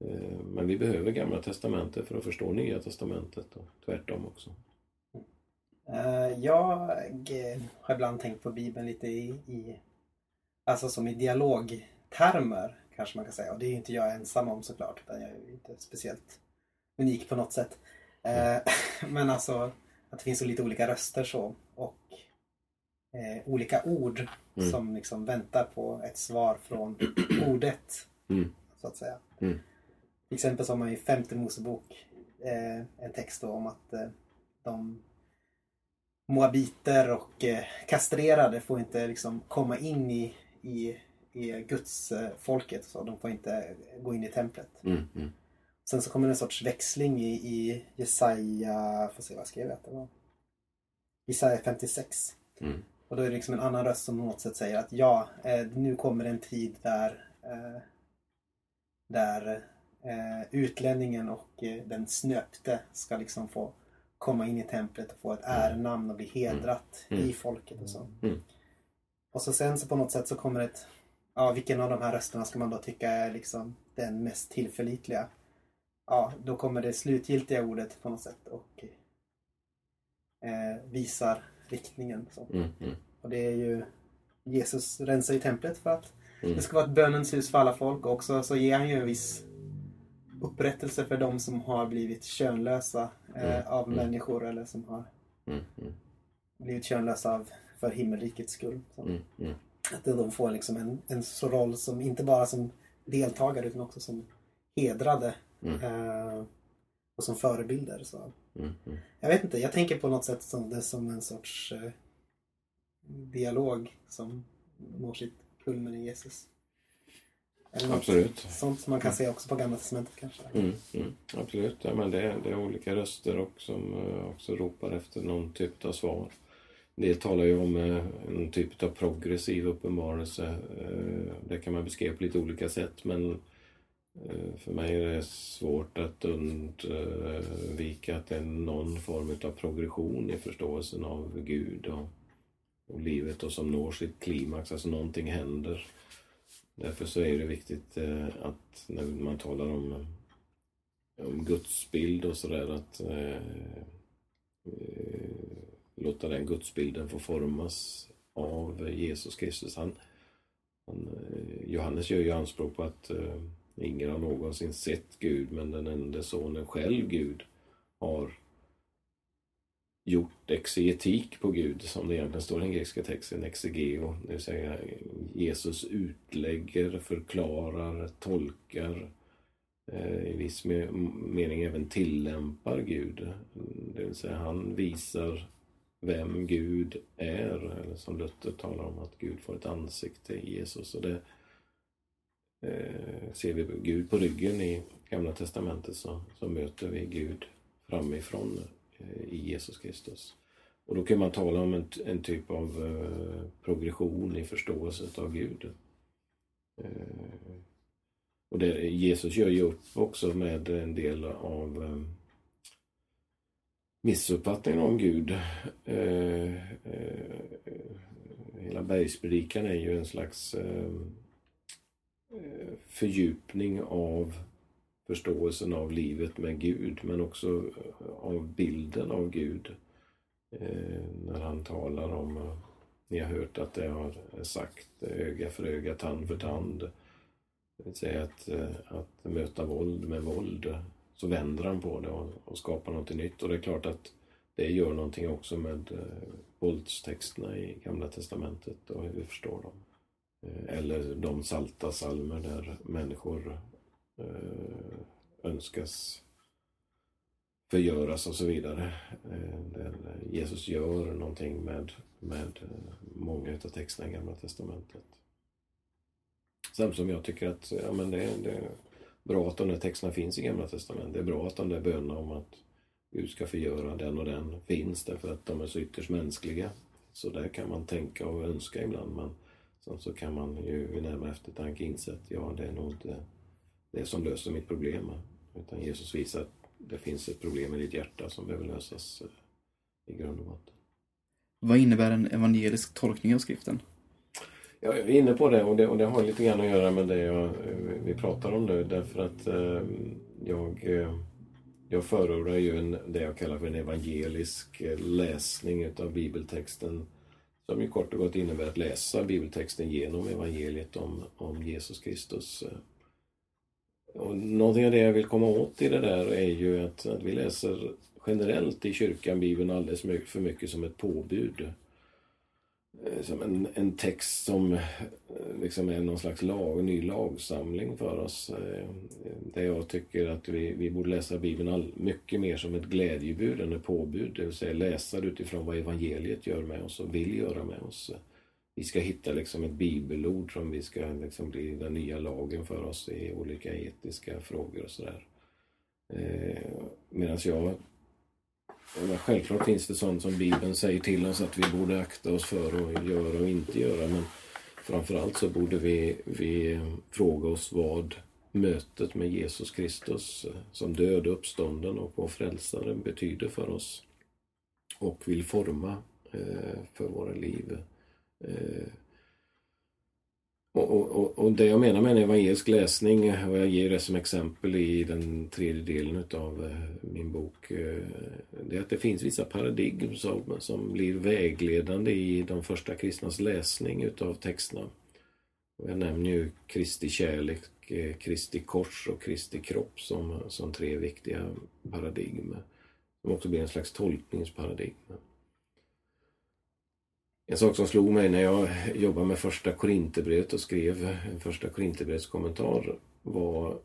eh, men vi behöver Gamla Testamentet för att förstå Nya Testamentet och tvärtom också. Eh, jag har ibland tänkt på Bibeln lite i, i alltså som i dialogtermer kanske man kan säga. Och det är inte jag ensam om såklart. Utan jag är inte speciellt unik på något sätt. Uh, men alltså att det finns så lite olika röster så. Och eh, olika ord mm. som liksom väntar på ett svar från ordet. Mm. Så att säga. Mm. Till exempel så har man i femte Mosebok eh, en text om att eh, de moabiter och eh, kastrerade får inte liksom komma in i, i, i Guds eh, folket. Så de får inte gå in i templet. Mm, mm. Sen så kommer en sorts växling i, i Jesaja, får se vad jag skrev jag det var. Jesaja 56. Mm. Och då är det liksom en annan röst som på något sätt säger att ja, eh, nu kommer en tid där eh, där utlänningen och den snöpte ska liksom få komma in i templet och få ett mm. ärenamn och bli hedrat mm. i folket och så. Mm. Och så sen så på något sätt så kommer ett Ja, vilken av de här rösterna ska man då tycka är liksom den mest tillförlitliga? Ja, då kommer det slutgiltiga ordet på något sätt och eh, visar riktningen. Så. Mm, mm. Och det är ju Jesus rensar ju templet för att mm. det ska vara ett bönens hus för alla folk och också så ger han ju en viss upprättelse för de som har blivit könlösa eh, mm, av mm. människor eller som har mm, blivit könlösa av, för himmelrikets skull. Att de får liksom en, en så roll som inte bara som deltagare utan också som hedrade eh, och som förebilder. Så. Mm, mm. Jag vet inte, jag tänker på något sätt som det som en sorts eh, dialog som når sitt kulmen i Jesus. Absolut. Sånt som man kan se också på Gamla Testamentet kanske. Mm, mm, absolut, ja, men det, det är olika röster och som uh, också ropar efter någon typ av svar. Det talar ju om eh, en typ av progressiv uppenbarelse. Eh, det kan man beskriva på lite olika sätt men eh, för mig är det svårt att undvika att det är någon form av progression i förståelsen av Gud och, och livet och som når sitt klimax, alltså någonting händer. Därför så är det viktigt att när man talar om, om gudsbild och sådär att låta den gudsbilden få formas av Jesus Kristus. Han, han, eh, Johannes gör ju anspråk på att eh, Ingen har någonsin sett Gud, men den enda sonen själv, Gud, har gjort exegetik på Gud, som det egentligen står i den grekiska texten, exegeo, det vill säga Jesus utlägger, förklarar, tolkar, eh, i viss mening även tillämpar Gud. Det vill säga han visar vem Gud är, eller som Luther talar om att Gud får ett ansikte i Jesus. Och det, eh, ser vi Gud på ryggen i Gamla Testamentet så, så möter vi Gud framifrån eh, i Jesus Kristus. Och då kan man tala om en, en typ av eh, progression i förståelse av Gud. Eh, och det, Jesus gör ju upp också med en del av eh, missuppfattningen om Gud. Eh, eh, hela bergspredikan är ju en slags eh, eh fördjupning av förståelsen av livet med Gud men också eh, av bilden av Gud. Eh, när han talar om, ni har hört att det har sagt öga för öga, tand för tand. Det vill säga att, att möta våld med våld. Så vänder han på det och, och skapar något nytt. Och det är klart att det gör någonting också med eh, våldstexterna i Gamla Testamentet och hur vi förstår dem. Eh, eller de salta salmer där människor eh, önskas förgöras och så vidare. Eh, där Jesus gör någonting med, med eh, många av texterna i Gamla Testamentet. Samtidigt som jag tycker att ja, men det, det bra att de där texterna finns i Gamla Testamentet. Det är bra att de där bönerna om att Gud ska förgöra den och den finns därför att de är så ytterst mänskliga. Så där kan man tänka och önska ibland men sen så kan man ju vid närmare eftertanke inse att ja, det är nog inte det som löser mitt problem. Utan Jesus visar att det finns ett problem i ditt hjärta som behöver lösas eh, i grund och botten. Vad innebär en evangelisk tolkning av skriften? Jag är inne på det och, det och det har lite grann att göra med det jag, vi pratar om nu därför att eh, jag eh, jag förordar ju en, det jag kallar för en evangelisk läsning utav bibeltexten som ju kort och gott innebär att läsa bibeltexten genom evangeliet om, om Jesus Kristus. Och någonting av det jag vill komma åt i det där är ju att, att vi läser generellt i kyrkan Bibeln alldeles för mycket som ett påbud. Eh, som en, en text som eh, liksom är någon slags lag, ny lagsamling för oss. Eh, där jag tycker att vi, vi borde läsa Bibeln all, mycket mer som ett glädjebud än ett påbud. Det vill säga läsa det utifrån vad evangeliet gör med oss och vill göra med oss. Vi ska hitta liksom ett bibelord som vi ska liksom bli den nya lagen för oss i olika etiska frågor och sådär. Medan jag självklart finns det sånt som Bibeln säger till oss att vi borde akta oss för att göra och inte göra. Men framförallt så borde vi, vi fråga oss vad mötet med Jesus Kristus eh, som död, uppstånden och vår frälsare betyder för oss. Och vill forma eh, för våra liv. Eh, och, och, och, det jag menar med en evangelisk läsning, och jag ger det som exempel i den tredje delen av eh, min bok, eh, det är att det finns vissa paradigm som, som blir vägledande i de första kristnas läsning utav texterna. Och jag nämner ju Kristi kärlek, eh, Kristi kors och Kristi kropp som, som tre viktiga paradigm. Som också blir en slags tolkningsparadigm. En sak som slog mig när jag jobbade med första Korinthierbrevet och skrev en första Korinthierbrevskommentar var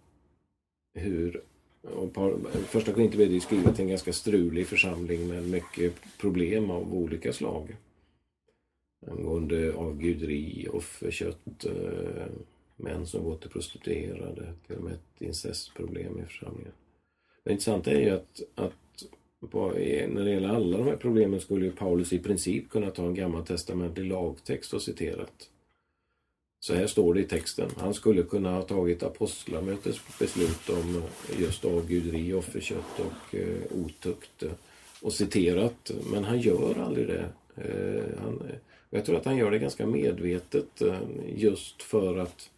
hur Första Korinthierbrevet är skrivet till en ganska strulig församling med mycket problem av olika slag. Angående avguderi, offerkött, eh, män som går till prostituerade, till och med ett incestproblem i församlingen. Det intressanta är ju att, att när det gäller alla de här problemen skulle ju Paulus i princip kunna ta en gammaltestamentlig lagtext och citerat. Så här står det i texten. Han skulle kunna ha tagit apostlamötets beslut om eh, just avguderi, offerkött och eh, otukt eh, och citerat, men han gör aldrig det. Eh, han, eh, jag tror att han gör det ganska medvetet eh, just för att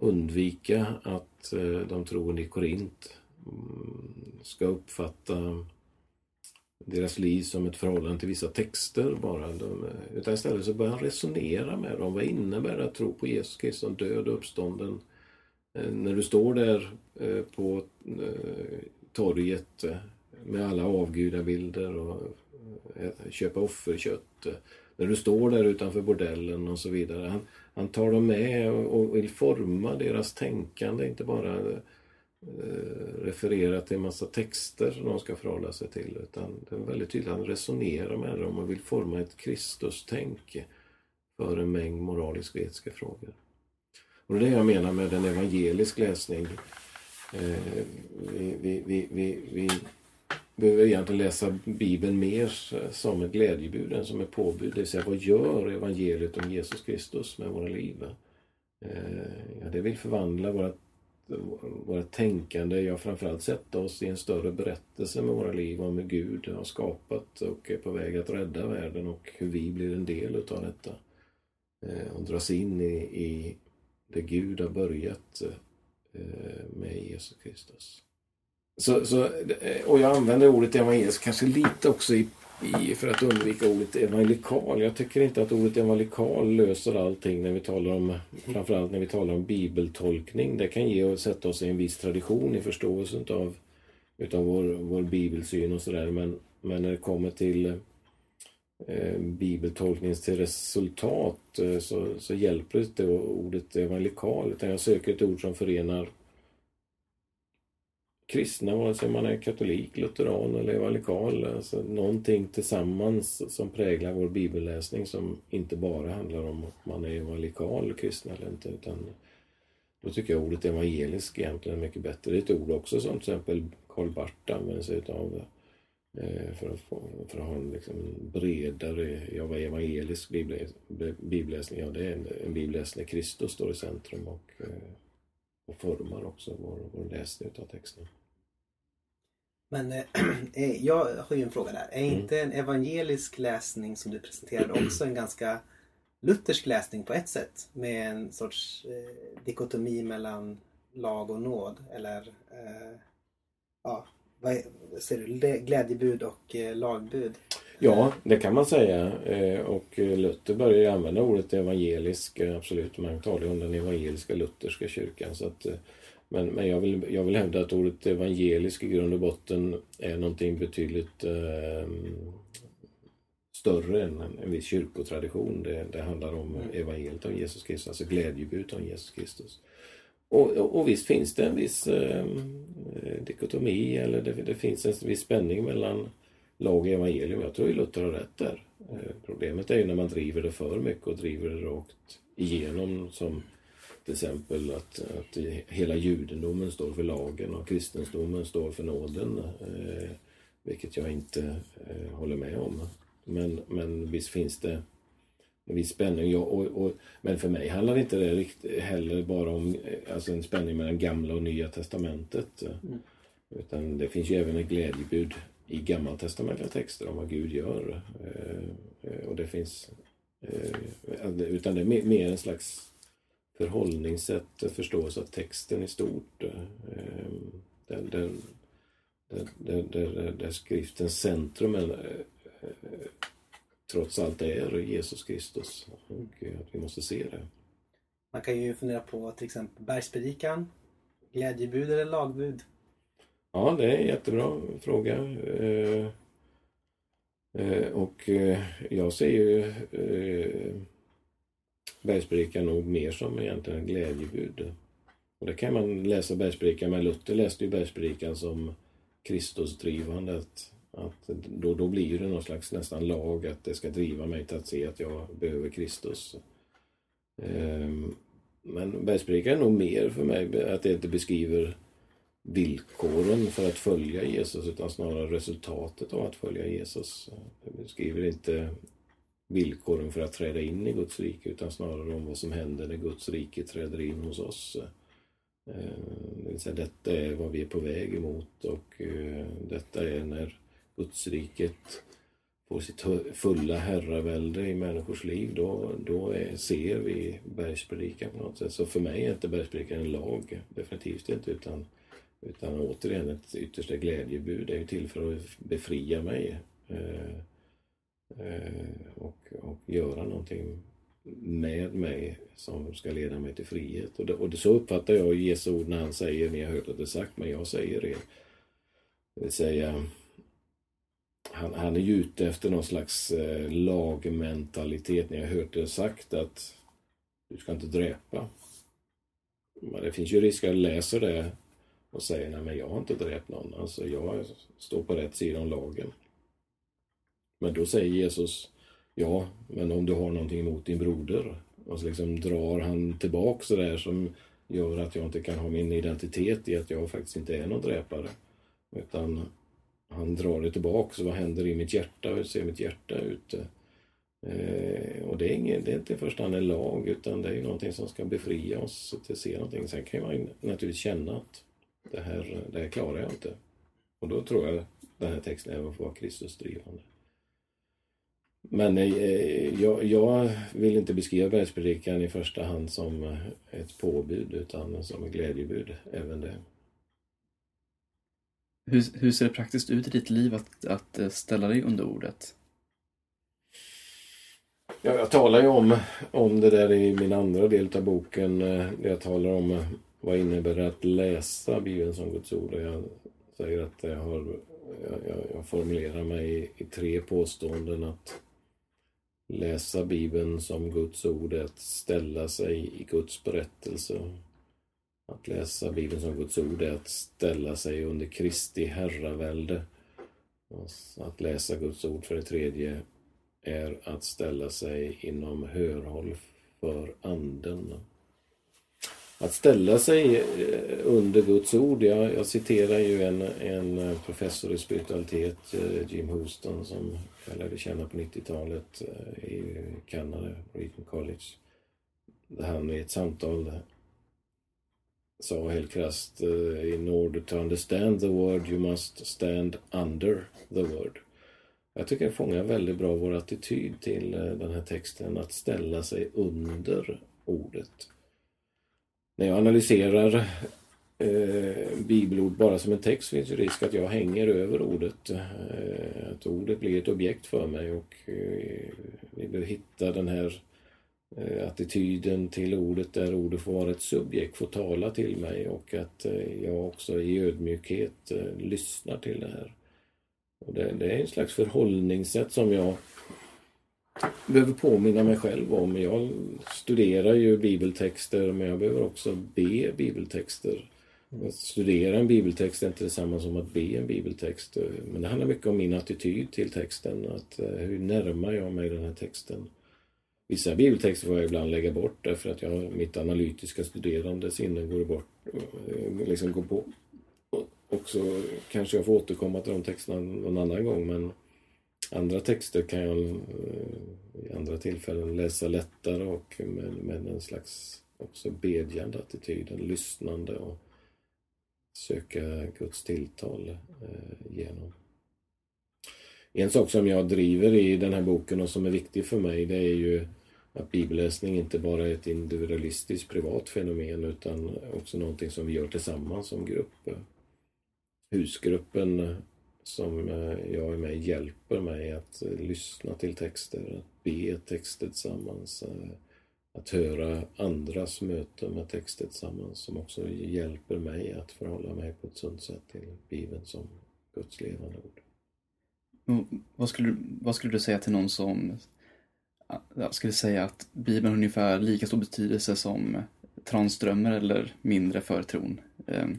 undvika att de troende i Korint mm, ska uppfatta deras liv som ett förhållande till vissa texter bara. De, utan istället så börjar han resonera med dem. Vad innebär det att tro på Jesus Kristus som död och uppstånden? Eh, när du står där eh, på eh, torget med alla avgudabilder och köpa offerkött. När du står där utanför bordellen och så vidare. Han, han tar dem med och vill forma deras tänkande, inte bara Eh, referera till en massa texter som de ska förhålla sig till. Utan det är väldigt tydligt att han resonerar med dem och vill forma ett Kristustänk för en mängd moraliska och etiska frågor. Och det är det jag menar med en evangelisk läsning. Vi, vi, vi, vi, vi behöver egentligen läsa Bibeln mer som ett glädjebud än som ett påbud. Det vill säga, vad gör evangeliet om Jesus Kristus med våra liv? Ja, det vill förvandla vårt vårt tänkande, ja framförallt sätta oss i en större berättelse med våra liv om hur Gud har skapat och är på väg att rädda världen och hur vi blir en del utav detta. Eh, och dras in i, i det Gud har börjat eh, med Jesus Kristus. Så, så, eh, och jag använder ordet evangelisk kanske lite också i, i, för att undvika ordet evangelikal. Jag tycker inte att ordet evangelikal löser allting när vi talar om, framförallt när vi talar om bibeltolkning. Det kan ge och sätta oss i en viss tradition i förståelsen utav, utav vår, vår bibelsyn och sådär. Men, men när det kommer till eh, bibeltolkningens till resultat eh, så, så hjälper inte ordet evangelikal utan jag söker ett ord som förenar kristna, vare sig man är katolik, lutheran eller evangelikal. Alltså någonting tillsammans som präglar vår bibelläsning som inte bara handlar om att man är evangelikal kristen eller inte. Utan då tycker jag ordet evangelisk egentligen är mycket bättre. Det är ett ord också som till exempel Karl Barth använder sig utav eh, för att, få, för att ha en liksom bredare, ja vad evangelisk bibelläsning, ja det är en, en bibelläsning där Kristus står i centrum och eh, och formar också vår, vår läsning av texten. Men eh, eh, jag har ju en fråga där. Är mm. inte en evangelisk läsning som du presenterade också en ganska luthersk läsning på ett sätt? Med en sorts eh, dikotomi mellan lag och nåd eller eh, ja, vad ser du? Glädjebud och eh, lagbud? Ja, det kan man säga. Eh, och Luther börjar ju använda ordet evangelisk, eh, absolut. Man talar ju om den evangeliska lutherska kyrkan. Så att, men men jag, vill, jag vill hävda att ordet evangelisk i grund och botten är någonting betydligt eh, större än en, en viss kyrkotradition. Det, det handlar om mm. evangeliet om Jesus Kristus, alltså glädjebud om Jesus Kristus. Och, och, och visst finns det en viss eh, dikotomi eller det, det, finns en viss spänning mellan lag och evangelium. Jag tror ju Luther har rätt där. Eh, problemet är ju när man driver det för mycket och driver det rakt igenom som till exempel att, att hela judendomen står för lagen och kristendomen står för nåden. Eh, vilket jag inte eh, håller med om. Men, men visst finns det en viss spänning. Ja, och, och, men för mig handlar inte det riktigt heller bara om eh, alltså en spänning mellan gamla och nya testamentet. Mm. Utan det finns ju även ett glädjebud i gammaltestamentliga texter om vad Gud gör. Eh, eh, och det finns... Eh, utan det är mer en slags förhållningssätt, förståelse av texten i stort. Där, där, där, där, där skriftens centrum är, trots allt är Jesus Kristus. Och att vi måste se det. Man kan ju fundera på till exempel bergspredikan. Glädjebud eller lagbud? Ja, det är en jättebra fråga. Eh, eh, och eh, jag ser ju eh, bergspredikan nog mer som egentligen glädjebud. Och det kan man läsa bergspredikan, med. Luther läste ju bergspredikan som Kristusdrivande. Att att då, då blir det någon slags nästan lag att det ska driva mig till att se att jag behöver Kristus. Eh, men bergspredikan är nog mer för mig att det inte beskriver villkoren för att följa Jesus utan snarare resultatet av att följa Jesus. Det beskriver inte villkoren för att träda in i Guds rike utan snarare om vad som händer när Guds rike träder in hos oss. Eh, det vill säga, detta är vad vi är på väg emot och eh, detta är när Gudsriket får sitt fulla herravälde i människors liv, då, då är, ser vi bergspredikan på något sätt. Så för mig är inte bergspredikan en lag, definitivt inte, utan, utan återigen ett yttersta glädjebud. Det är ju till för att befria mig eh, eh, och, och göra någonting med mig som ska leda mig till frihet. Och, det, och det, så uppfattar jag Jesu ord när han säger, ni har hört att det sagt, men jag säger det. Det vill säga, han, han är ju ute efter någon slags eh, lagmentalitet. Ni har hört det sagt att du ska inte dräpa. Men det finns ju risk att jag läser det och säger nej men jag har inte dräpt någon. Alltså jag står på rätt sida om lagen. Men då säger Jesus ja, men om du har någonting emot din broder. Och så liksom drar han tillbaka det där som gör att jag inte kan ha min identitet i att jag faktiskt inte är någon dräpare. Utan han drar det tillbaka. Så vad händer i mitt hjärta? Hur ser mitt hjärta ut? Eh, och det är, ingen, det är inte i första hand en lag utan det är någonting som ska befria oss till att se någonting. Sen kan man naturligtvis känna att det här, det här klarar jag inte. Och då tror jag den här texten även får vara Kristusdrivande. Men eh, jag, jag, vill inte beskriva bergspredikan i första hand som ett påbud utan som ett glädjebud, även det. Hur, hur ser det praktiskt ut i ditt liv att, att ställa dig under ordet? Ja, jag talar ju om, om det där i min andra del av boken. Där jag talar om vad innebär det att läsa Bibeln som Guds ord. Och jag säger att jag, har, jag, jag formulerar mig i, i, tre påståenden. Att läsa Bibeln som Guds ord är att ställa sig i Guds berättelse. Att läsa Bibeln som Guds ord är att ställa sig under Kristi herravälde. Att läsa Guds ord för det tredje är att ställa sig inom hörhåll för anden. Att ställa sig eh, under Guds ord, jag, jag citerar ju en, en eh, professor i spiritualitet, eh, Jim Houston, som jag lärde känna på 90-talet i Kanada, Region College. Där han i ett samtal sa helt krasst In order to understand the word you must stand under the word. Jag tycker det fångar väldigt bra vår attityd till den här texten, att ställa sig under ordet. När jag analyserar eh, bibelord bara som en text finns ju risk att jag hänger över ordet. Eh, att ordet blir ett objekt för mig och eh, vi behöver hitta den här eh, attityden till ordet där ordet får vara ett subjekt, får tala till mig och att eh, jag också i ödmjukhet eh, lyssnar till det här. Och det, det är en slags förhållningssätt som jag behöver påminna mig själv om. Jag studerar ju bibeltexter men jag behöver också be bibeltexter. Att studera en bibeltext är inte detsamma som att be en bibeltext. Men det handlar mycket om min attityd till texten. Att, eh, hur närmar jag mig den här texten? Vissa bibeltexter får jag ibland lägga bort därför att jag, mitt analytiska studerande sinne går bort, eh, liksom går på, och så kanske jag får återkomma till de texterna någon annan gång men andra texter kan jag eh, i andra tillfällen läsa lättare och med, med en slags också bedjande attityd, en lyssnande och söka Guds tilltal eh, genom. En sak som jag driver i den här boken och som är viktig för mig det är ju att bibelläsning inte bara är ett individualistiskt privat fenomen utan också någonting som vi gör tillsammans som grupp husgruppen som eh, jag är med hjälper mig att eh, lyssna till texter, att be texter tillsammans, eh, att höra andras möten med texter tillsammans som också hjälper mig att förhålla mig på ett sunt sätt till Bibeln som Guds levande ord. Mm, vad skulle, vad skulle du säga till någon som jag skulle säga att Bibeln har ungefär lika stor betydelse som transdrömmar eller mindre för tron? Ehm,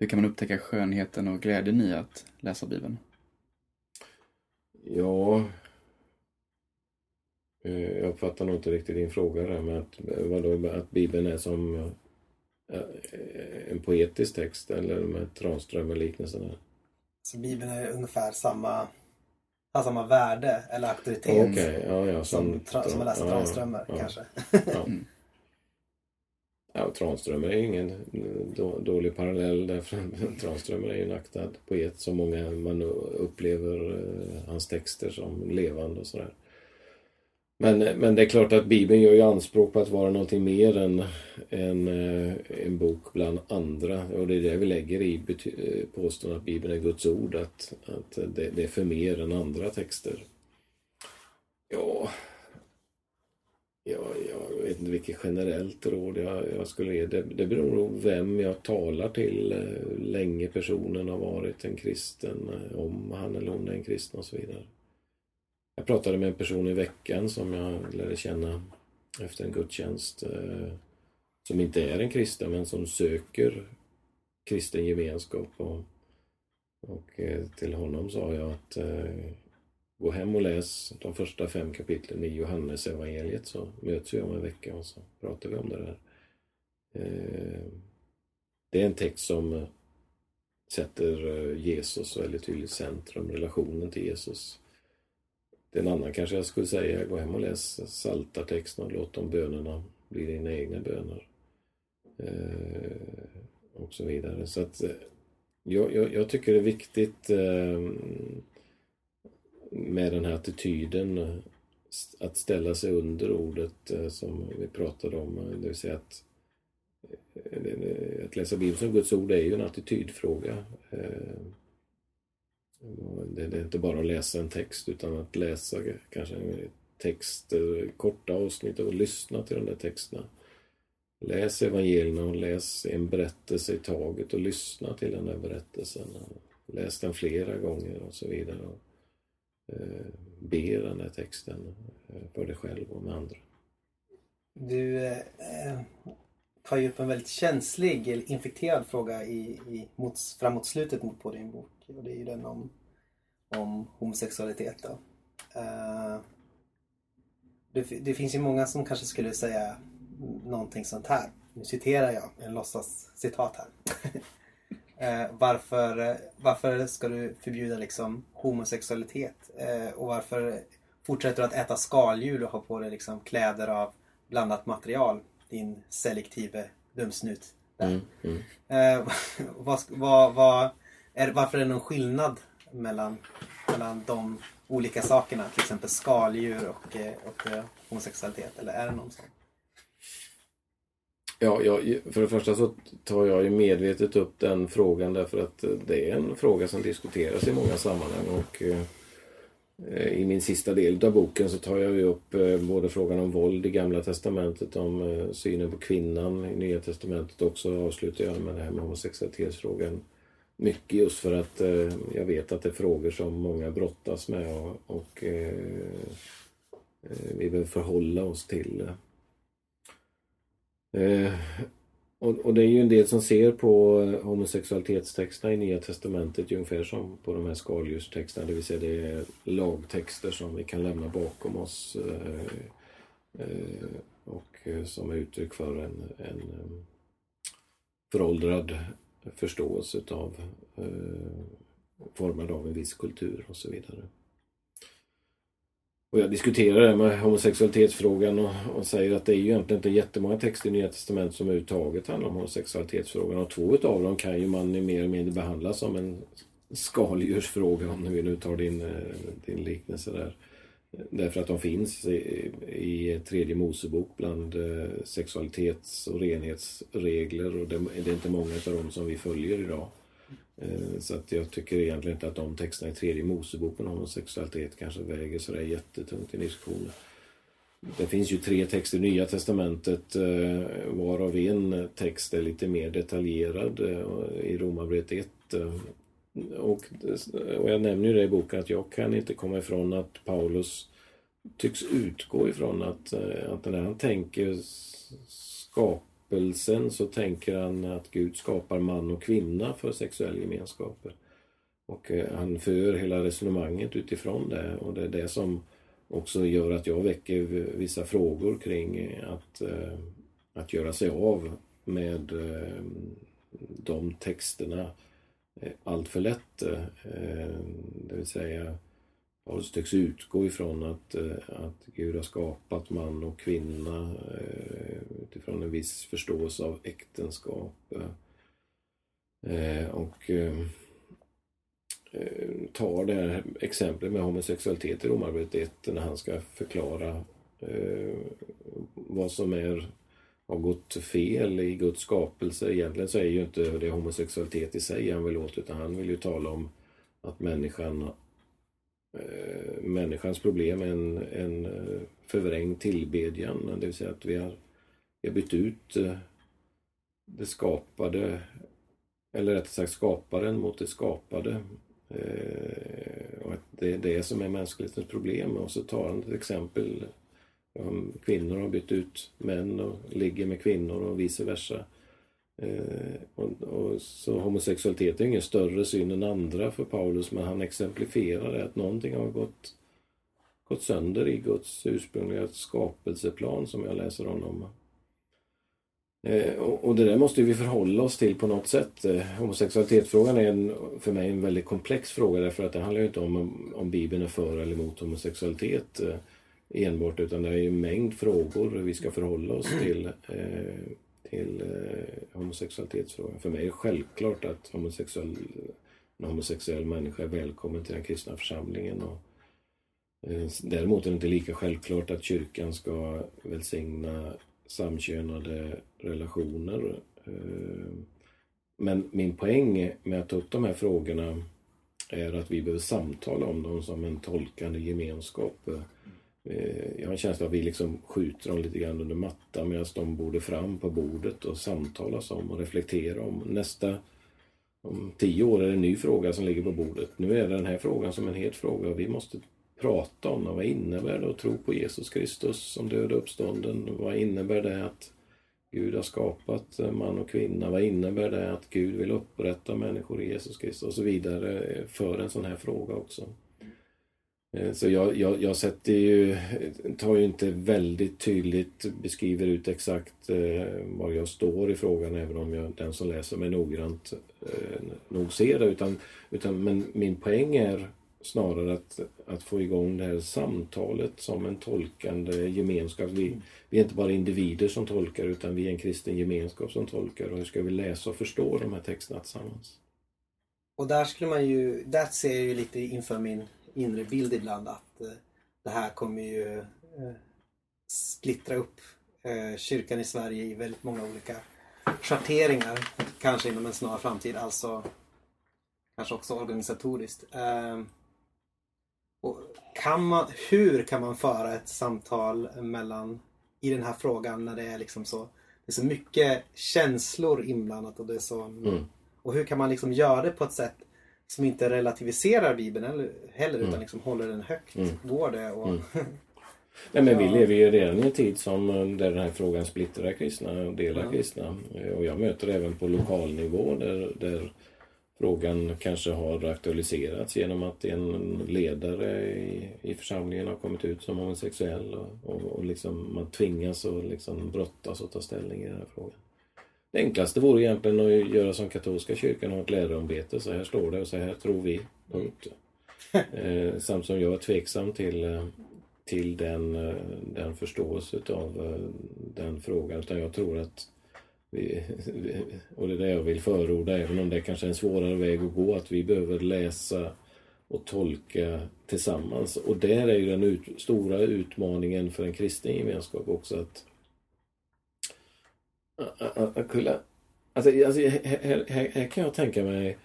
hur kan man upptäcka skönheten och glädjen i att läsa Bibeln? Ja... Eh, jag uppfattar nog inte riktigt din fråga där med att, vadå, att Bibeln är som eh, en poetisk text eller med Tranströmer-liknelsen? Så Bibeln är ungefär samma, har samma värde eller auktoritet okay, ja, ja, som, som, som att läsa ja, Tranströmer ja, kanske? Ja. Tranströmer är ingen mm, dålig parallell därför Tranströmer är ju en aktad poet som många man upplever eh, hans texter som levande och sådär. Men, men det är klart att Bibeln gör ju anspråk på att vara någonting mer än, än eh, en bok bland andra. Och det är det vi lägger i eh, påståendet att Bibeln är Guds ord, att, att det, det är för mer än andra texter. Ja, ja, ja vilket generellt råd jag, jag skulle ge. Det, det beror på vem jag talar till, hur länge personen har varit en kristen, eh, om han eller hon är en kristen och så vidare. Jag pratade med en person i veckan som jag lärde känna efter en gudstjänst eh, som inte är en kristen men som söker kristen gemenskap. Och, och till honom sa jag att Gå hem och läs de första fem kapitlen i Johannes evangeliet så möts vi om en vecka och så pratar vi om det där. Eh, det är en text som eh, sätter eh, Jesus väldigt tydligt i centrum, relationen till Jesus. Det är en annan kanske jag skulle säga, gå hem och läs saltartexten och låt de bönerna bli dina egna böner. Och så vidare. Så att jag, jag, jag tycker det är viktigt med den här attityden att ställa sig under ordet eh, som vi pratade om, eh, det vill säga att eh, att läsa Bibeln som Guds ord är ju en attitydfråga. Det är inte bara att läsa en text utan att läsa kanske en text, korta avsnitt och lyssna till de där texterna. Läs evangelierna och läs en berättelse i taget och lyssna till den där berättelsen. Läs den flera gånger och så vidare. Eh, Be den där texten eh, för dig själv och med andra. Du eh, tar ju upp en väldigt känslig, eller infekterad fråga i, i, mot, framåt slutet på din bok. Och det är ju den om, om homosexualitet. Då. Eh, det, det, finns ju många som kanske skulle säga någonting sånt här. Nu citerar jag en låtsas citat här. eh, varför, varför ska du förbjuda liksom homosexualitet? Eh, och varför fortsätter du att äta skaldjur och ha på dig liksom kläder av blandat material? Din selektive dumsnut. Mm, mm. Eh, vad, vad, vad, är, varför är det någon skillnad mellan, mellan de olika sakerna? Till exempel skaldjur och, eh, och, och eh, homosexualitet. Eller är det någon sån? Ja, jag, för det första så tar jag ju medvetet upp den frågan därför att eh, det är en fråga som diskuteras i många sammanhang. Och, eh, eh, I min sista del av boken så tar jag ju upp både frågan om våld i Gamla Testamentet, om synen på kvinnan i Nya Testamentet och så avslutar jag med det här med homosexualitetsfrågan. Mycket just för att jag vet att det är frågor som många brottas med och, och eh, vi behöver förhålla oss till. Eh, och, och, det är ju en del som ser på eh, homosexualitetstexterna i Nya Testamentet ungefär som på de här skaldjurstexterna, det vill säga det är lagtexter som vi kan lämna bakom oss eh, eh, och eh, som är uttryck för en, en eh, föråldrad förståelse utav formad av en viss kultur och så vidare. Och jag diskuterar det med homosexualitetsfrågan och, och, säger att det är ju egentligen inte jättemånga texter i Nya Testamentet som överhuvudtaget handlar om homosexualitetsfrågan. Och två utav dem kan ju man mer eller mindre behandla som en skaldjursfråga om vi nu tar din, eh, din liknelse där. Därför att de finns i, i tredje Mosebok bland eh, sexualitets och renhetsregler och det, det är inte många av dem som vi följer idag. Eh, så att jag tycker egentligen inte att de texterna i tredje Moseboken om homosexualitet kanske väger sådär jättetungt i diskussionen. Det finns ju tre texter i Nya Testamentet eh, varav en text är lite mer detaljerad eh, i Romarbrevet 1. Och, och jag nämner ju det i boken att jag kan inte komma ifrån att Paulus tycks utgå ifrån att, att när han tänker skapa skapelsen så tänker han att Gud skapar man och kvinna för sexuell gemenskap. Och eh, han för hela resonemanget utifrån det och det är det som också gör att jag väcker vissa frågor kring att, eh, att göra sig av med eh, de texterna allt för lätt. Det vill säga Paulus tycks utgå ifrån att, eh, att Gud har skapat man och kvinna eh, utifrån en viss förståelse av äktenskap. Eh, och tar det här exemplet med homosexualitet i Romarbrevet 1 när han ska förklara vad som är har gått fel i Guds skapelse. Egentligen så är ju inte det homosexualitet i sig han vill åt utan han vill ju tala om att människan eh, människans problem är en, en eh, förvrängd tillbedjan. Det vill säga att vi har, vi har bytt ut eh, det skapade, eller rättare sagt skaparen mot det skapade. Eh, och att det är det som är mänsklighetens problem. Och så tar han ett exempel. Om kvinnor har bytt ut män och ligger med kvinnor och vice versa. Eh, och, och, så homosexualitet är ingen större syn än andra för Paulus men han exemplifierar det att någonting har gått, gått sönder i Guds ursprungliga skapelseplan som jag läser honom. Eh, och, och det där måste vi förhålla oss till på något sätt. Eh, homosexualitetsfrågan är en, för mig en väldigt komplex fråga därför att det handlar ju inte om om Bibeln är för eller emot homosexualitet eh, enbart utan det är en mängd frågor vi ska förhålla oss till. Eh, till eh, homosexualitetsfrågan. För mig är det självklart att homosexuell, en homosexuell människa är välkommen till den kristna församlingen. Och, Eh, däremot är det inte lika självklart att kyrkan ska välsigna samkönade relationer. Eh, men min poäng med att ta upp de här frågorna är att vi behöver samtala om dem som en tolkande gemenskap. Eh, Eh, jag har en känsla av att vi liksom skjuter dem lite grann under mattan medan de borde fram på bordet och samtalas om och reflektera om. Nästa om tio år är det en ny fråga som ligger på bordet. Nu är det den här frågan som en het fråga och vi måste prata om den. Vad innebär det att tro på Jesus Kristus som död och uppstånden? Vad innebär det att Gud har skapat man och kvinna? Vad innebär det att Gud vill upprätta människor i Jesus Kristus? Och så vidare eh, för en sån här fråga också. Eh, så jag, jag, jag sätter ju, tar ju inte väldigt tydligt, beskriver ut exakt eh, var jag står i frågan även om jag, den som läser mig noggrant eh, nog ser det. Utan, utan, men min poäng är snarare att, att få igång det här samtalet som en tolkande gemenskap. Vi, vi är inte bara individer som tolkar utan vi är en kristen gemenskap som tolkar. Och hur ska vi läsa och förstå de här texterna tillsammans? Och där skulle man ju, där ser jag ju lite inför min inre bild ibland att eh, det här kommer ju eh, splittra upp eh, kyrkan i Sverige i väldigt många olika schatteringar. Kanske inom en snar framtid, alltså kanske också organisatoriskt. Och kan man, hur kan man föra ett samtal mellan i den här frågan när det är liksom så det är så mycket känslor inblandat och det är så mm. Och hur kan man liksom göra det på ett sätt som inte relativiserar Bibeln heller, heller mm. utan liksom håller den högt. Mm. Går det? Och... Mm. Nej, men vi lever ju redan i en tid som, eh, där den här frågan splittrar kristna och delar ja. kristna. Och jag möter även på lokalnivå där, där frågan kanske har aktualiserats genom att en ledare i, i församlingen har kommit ut som homosexuell och, och, och liksom man tvingas att liksom brottas och ta ställning i den här frågan. Det enklaste vore egentligen att göra som katolska kyrkan och ha ett läroarbete. Så här står det och så här tror vi. Punkt. eh, samt som jag är tveksam till, eh, till den, eh, den förståelse av eh, den frågan. Utan jag tror att vi, och det är det jag vill förorda, även om det kanske är en svårare väg att gå, att vi behöver läsa och tolka tillsammans. Och där är ju den ut, stora utmaningen för en kristen gemenskap också att att kunna... Alltså, alltså här, här, här, kan jag tänka mig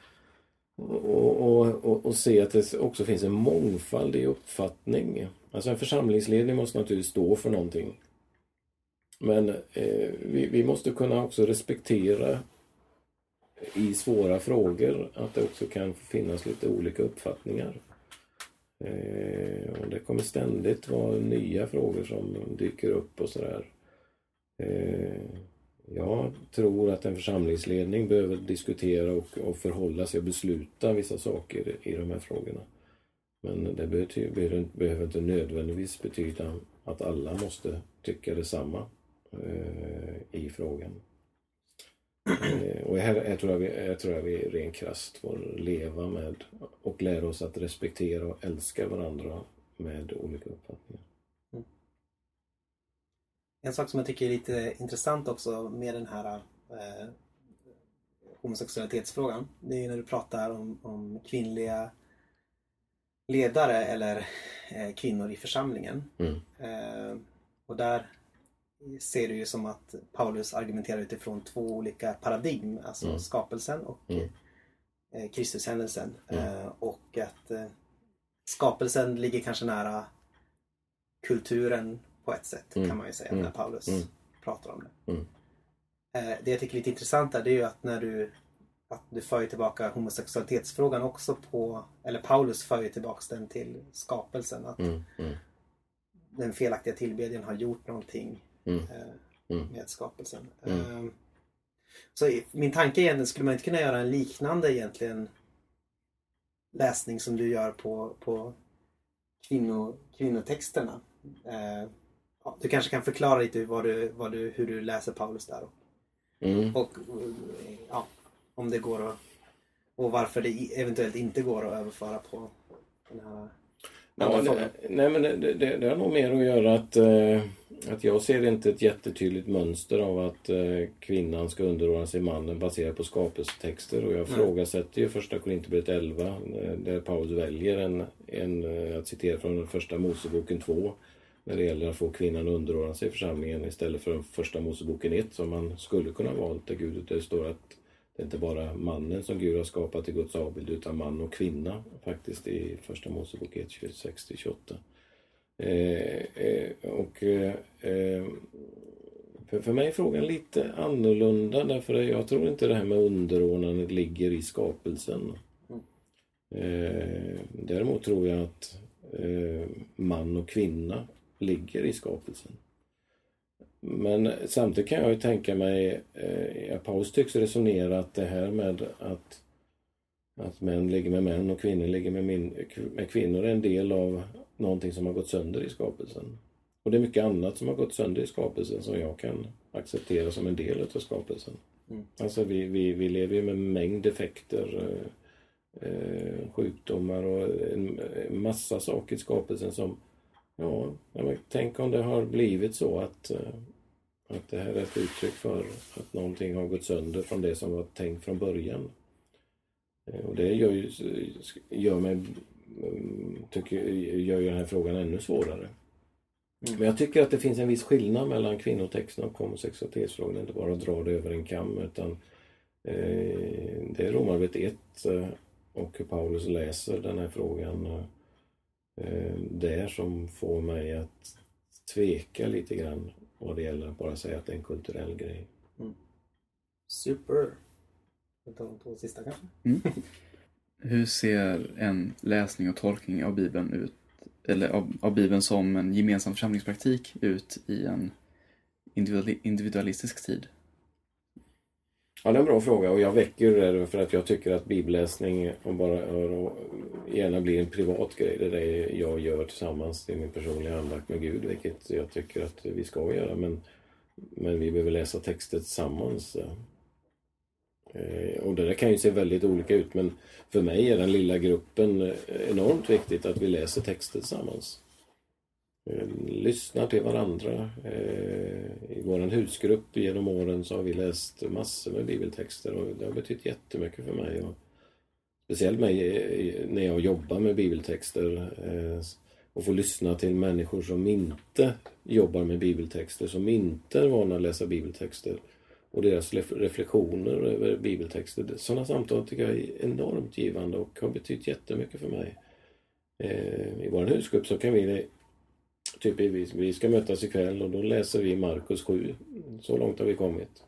och, och, och, och, se att det också finns en mångfald i uppfattning. Alltså en församlingsledning måste naturligtvis stå för någonting. Men eh, vi, vi, måste kunna också respektera i svåra frågor att det också kan finnas lite olika uppfattningar. Eh, och det kommer ständigt vara nya frågor som dyker upp och sådär. Eh, jag tror att en församlingsledning behöver diskutera och, och förhålla sig och besluta vissa saker i de här frågorna. Men det behöver, behöver inte nödvändigtvis betyda att alla måste tycka detsamma eh, i frågan. Eh, och här, här, tror jag vi, här tror jag vi rent krasst får leva med och lära oss att respektera och älska varandra med olika uppfattningar. En sak som jag tycker är lite intressant också med den här eh, homosexualitetsfrågan. Det är när du pratar om, om kvinnliga ledare eller eh, kvinnor i församlingen. Mm. Eh, och där ser du ju som att Paulus argumenterar utifrån två olika paradigm. Alltså mm. skapelsen och mm. eh, Kristushändelsen. Mm. Eh, och att eh, skapelsen ligger kanske nära kulturen på ett sätt mm. kan man ju säga när mm. Paulus mm. pratar om det. Mm. Eh, det jag tycker är lite intressant är det är ju att när du att du för tillbaka homosexualitetsfrågan också på, eller Paulus för ju tillbaka den till skapelsen. Att den felaktiga tillbedjan har gjort någonting eh, med skapelsen. Eh, så min tanke är egentligen, skulle man inte kunna göra en liknande egentligen läsning som du gör på, på kvinno, kvinnotexterna? Eh, ja, du kanske kan förklara lite vad du, vad du, hur du läser Paulus där. Mm. Och ja, om det går att, och varför det eventuellt inte går att överföra på den här Ja, det, nej men det, det, det har nog mer att göra att, eh, att jag ser inte ett jättetydligt mönster av att eh, kvinnan ska underordna sig mannen baserat på skapelsetexter. Och jag ifrågasätter ju första Korinthierbrevet 11 eh, där Paulus väljer en, en, eh, att citera från den första Moseboken 2 när det gäller att få kvinnan underordna sig församlingen istället för första Moseboken 1 som man skulle kunna valt där Gud det står att det är inte bara mannen som Gud har skapat i Guds avbild utan man och kvinna faktiskt i första Mosebok 1, 26-28. Eh, eh, och eh, eh, för, för mig är frågan lite annorlunda därför jag tror inte det här med underordnandet ligger i skapelsen. Eh, däremot tror jag att eh, man och kvinna ligger i skapelsen. Men samtidigt kan jag ju tänka mig, eh, Paus tycks resonera att det här med att, att män ligger med män och kvinnor ligger med, min, med kvinnor är en del av någonting som har gått sönder i skapelsen. Och det är mycket annat som har gått sönder i skapelsen som jag kan acceptera som en del av skapelsen. Mm. Alltså vi, vi, vi lever ju med en mängd defekter, eh, eh sjukdomar och en massa saker i skapelsen som Ja, tänk om det har blivit så att, eh, att det här är ett uttryck för att någonting har gått sönder från det som var tänkt från början. Eh, och det gör ju, gör mig, mm, tycker, gör ju den här frågan ännu svårare. Mm. Men jag tycker att det finns en viss skillnad mellan kvinnotexten och homosexualitetsfrågan. Inte bara att dra det över en kam utan eh, det är Romarbrevet 1 eh, och hur Paulus läser den här frågan där som får mig att tveka lite grann vad det gäller att bara säga att det är en kulturell grej. Mm. Super! De två sista kanske? Mm. Hur ser en läsning och tolkning av Bibeln ut, eller av, av Bibeln som en gemensam församlingspraktik ut i en individualistisk tid? Ja, det är en bra fråga och jag väcker det för att jag tycker att bibelläsning och bara och gärna blir en privat grej. Det är det jag gör tillsammans. i min personliga andakt med Gud, vilket jag tycker att vi ska göra. Men, men vi behöver läsa texter tillsammans. Eh, och det där kan ju se väldigt olika ut men för mig är den lilla gruppen eh, enormt viktigt att vi läser texter tillsammans. Eh, lyssnar till varandra. Eh, I vår husgrupp genom åren så har vi läst massor med bibeltexter och det har betytt jättemycket för mig. Och speciellt mig eh, när jag jobbar med bibeltexter och får lyssna till människor som inte jobbar med bibeltexter, som inte är vana att läsa bibeltexter och deras reflektioner över bibeltexter. Sådana samtal tycker jag är enormt givande och har betytt jättemycket för mig. I vår husgrupp så kan vi Typ vi ska mötas ikväll och då läser vi Markus 7. Så långt har vi kommit.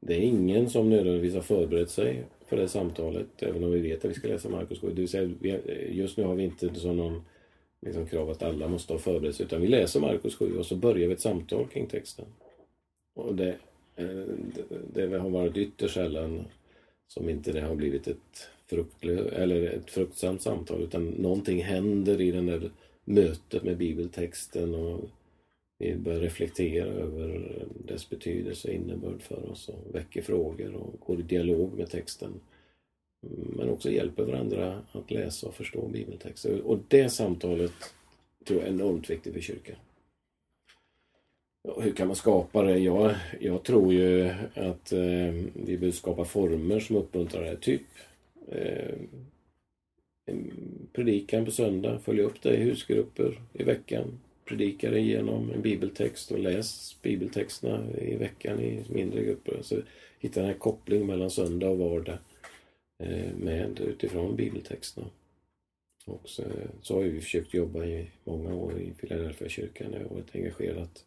Det är ingen som nödvändigtvis har förberett sig för det samtalet, även om vi vet att vi ska läsa Markus 7. Det vill säga, just nu har vi inte så någon liksom, krav att alla måste ha förberett sig, utan vi läser Markus 7 och så börjar vi ett samtal kring texten. Och det, eh, det, det har varit ytterst sällan som inte det har blivit ett, fruktlö, eller ett fruktsamt samtal, utan någonting händer i den där mötet med bibeltexten och vi börjar reflektera över eh, dess betydelse och innebörd för oss och väcker frågor och går i dialog med texten. Men också hjälper varandra att läsa och förstå bibeltexter. Och det samtalet tror jag är enormt viktigt för kyrkan. Hur kan man skapa det? Jag, jag tror ju att eh, vi behöver skapa former som uppmuntrar det. Typ eh, Ehm, predikan på söndag, följ upp det i husgrupper i veckan. Predika det genom en bibeltext och läs bibeltexterna i veckan i mindre grupper. Så hitta den här kopplingen mellan söndag och vardag eh, med utifrån bibeltexterna. Och så, så har vi försökt jobba i många år i Philadelphia kyrkan och varit engagerat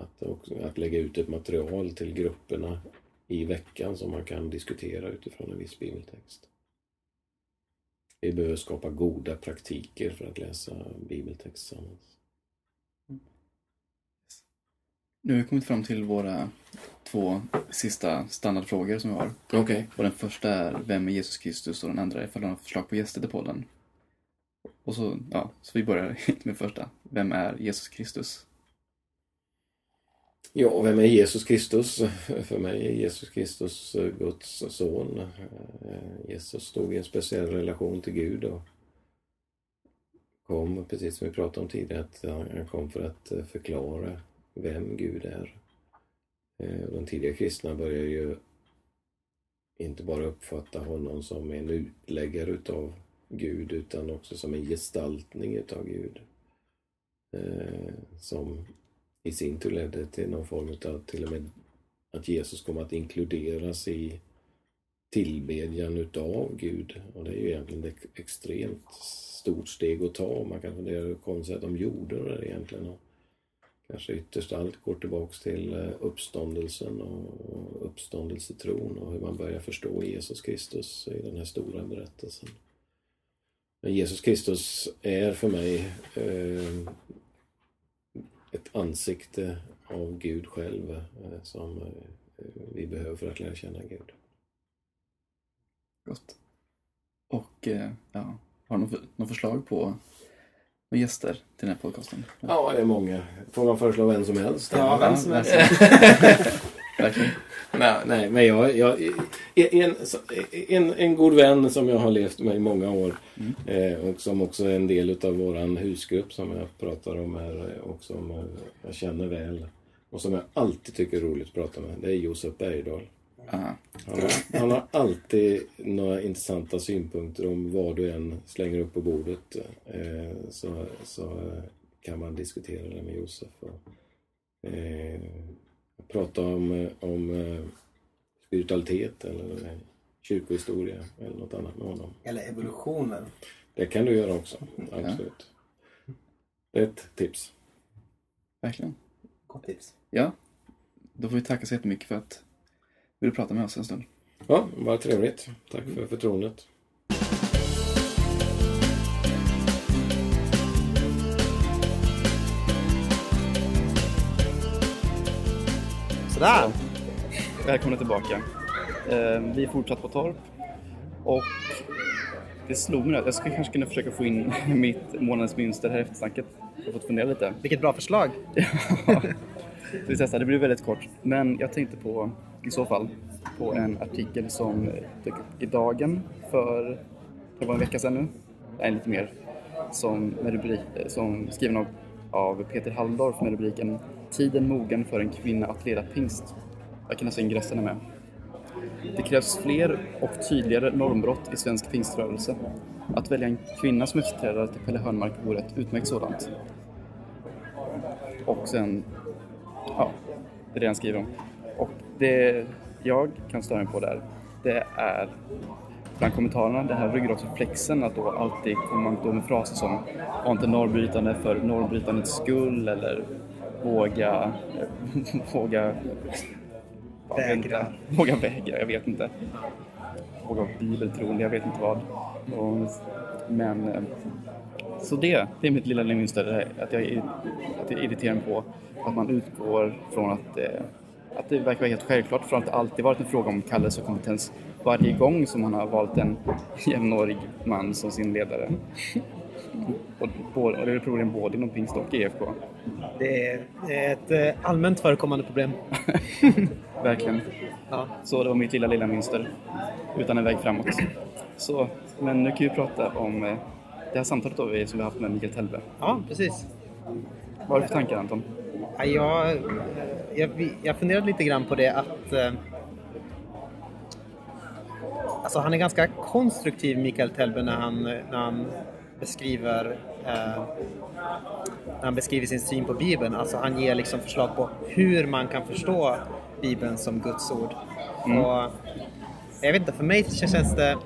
att, också, att lägga ut ett material till grupperna i veckan som man kan diskutera utifrån en viss bibeltext. Vi behöver skapa goda praktiker för att läsa bibeltext tillsammans. Nu har vi kommit fram till våra två sista standardfrågor som vi har. Okay. Och den första är Vem är Jesus Kristus? Och den andra är ifall du har förslag på gäster till podden. Och så, ja, så vi börjar med första. Vem är Jesus Kristus? Ja, vem är Jesus Kristus? För mig är Jesus Kristus eh, Guds son. Eh, Jesus stod i en speciell relation till Gud och kom, precis som vi pratade om tidigare, att han kom för att eh, förklara vem Gud är. De tidiga kristna börjar ju inte bara uppfatta honom som en utläggare utav Gud utan också som en gestaltning utav Gud. Som i sin tur ledde till någon form av till och med att Jesus kom att inkluderas i tillbedjan utav Gud. Och det är ju egentligen ett extremt stort steg att ta. Man kan fundera hur konstigt att de gjorde det egentligen. Och kanske ytterst allt går tillbaks till eh, uppståndelsen och uppståndelsetron och hur man börjar förstå Jesus Kristus i den här stora berättelsen. Men Jesus Kristus är för mig eh, ett ansikte av Gud själv eh, som eh, vi behöver för att lära känna Gud. Gott. Och eh, ja, har du något förslag på gäster till den här podcasten? Ja, det är många. Får man föreslå vem som helst? Ja, vem som helst. Verkligen. Nej, nej, men jag, jag en, en, en god vän som jag har levt med i många år mm. eh, och som också är en del av våran husgrupp som jag pratar om här och som jag känner väl och som jag alltid tycker är roligt att prata med. Det är Josef Bergdahl. Han har, han har alltid några intressanta synpunkter om vad du än slänger upp på bordet. Eh, så, så kan man diskutera det med Josef. Och, eh, prata om, om eh, spiritualitet eller kyrkohistoria eller något annat med honom. Eller evolutionen. Det kan du göra också, absolut. Ett tips. Verkligen. Gott tips. Ja. Då får vi tacka så jättemycket för att du ville prata med oss en stund. Ja, vad trevligt. Tack för förtroendet. Sådär. Välkomna tillbaka. Eh, vi är fortsatt på torp och det slog mig att jag skulle kanske kunna försöka få in mitt månadens mönster här efter snacket. Jag har fått fundera lite. Vilket bra förslag. ja, vi testar. Det blir väldigt kort. Men jag tänkte på, i så fall, på en artikel som dök upp i Dagen för, det var en vecka sedan nu, nej lite mer, som, med rubrik, som skriven av, av Peter Halldorf med rubriken Tiden mogen för en kvinna att leda pingst. Jag kan läsa ingressen med. Det krävs fler och tydligare normbrott i svensk pingströrelse. Att välja en kvinna som efterträdare till Pelle Hörnmark vore ett utmärkt sådant. Och sen, ja, det är det han skriver om. Och det jag kan störa mig på där, det är bland kommentarerna den här ryggradsreflexen att då alltid kommer man då med fraser som var inte normbrytande för normbrytandets skull eller våga, våga Vägra. Våga vägra, jag vet inte. Våga bibeltroende, jag vet inte vad. Och, men eh, så det, det är mitt lilla mönster, att jag, att jag irriterar mig på att man utgår från att, eh, att det verkar vara helt självklart från att det alltid varit en fråga om kallelse och kompetens varje gång som man har valt en jämnårig man som sin ledare. Och, det är problem både inom pingst och EFK. Det är ett eh, allmänt förekommande problem. Verkligen. Ja. Så det var mitt lilla, lilla mönster. Utan en väg framåt. Så, men nu kan vi prata om eh, det här samtalet då som vi har haft med Mikael Tellbe. Ja, precis. Vad har du för tankar Anton? Ja, jag, jag, jag funderade lite grann på det att eh, Alltså han är ganska konstruktiv Mikael Tellbe när han, när han beskriver eh, när han beskriver sin syn på Bibeln. Alltså han ger liksom förslag på hur man kan förstå Bibeln som Guds ord. Mm. Och jag vet inte, för mig känns det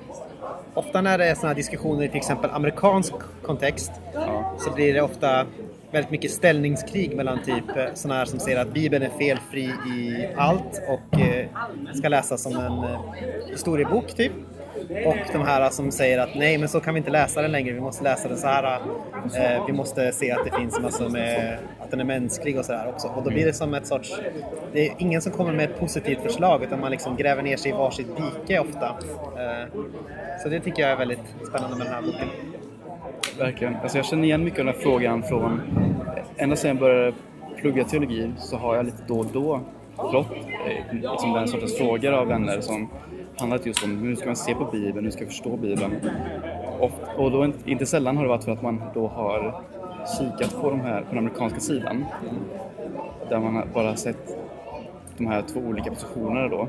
ofta när det är sådana här diskussioner i till exempel amerikansk kontext ja. så blir det ofta väldigt mycket ställningskrig mellan typ eh, sådana här som säger att Bibeln är felfri i allt och eh, ska läsas som en eh, historiebok typ. Och de här som säger att nej, men så kan vi inte läsa den längre. Vi måste läsa den så här. Eh, vi måste se att det finns massor med, att den är mänsklig och så där också. Och då blir det som ett sorts, det är ingen som kommer med ett positivt förslag utan man liksom gräver ner sig i varsitt dike ofta. Eh, så det tycker jag är väldigt spännande med den här boken. Verkligen. Alltså jag känner igen mycket av den här frågan från, ända sedan jag började plugga teologi så har jag lite då och då fått eh, liksom den sortens frågor av vänner som handlat just om hur ska man se på Bibeln, hur ska jag förstå Bibeln? Och, och då inte- sällan har det varit för att man då har kikat på de här på den amerikanska sidan. Där man har bara sett de här två olika positionerna då.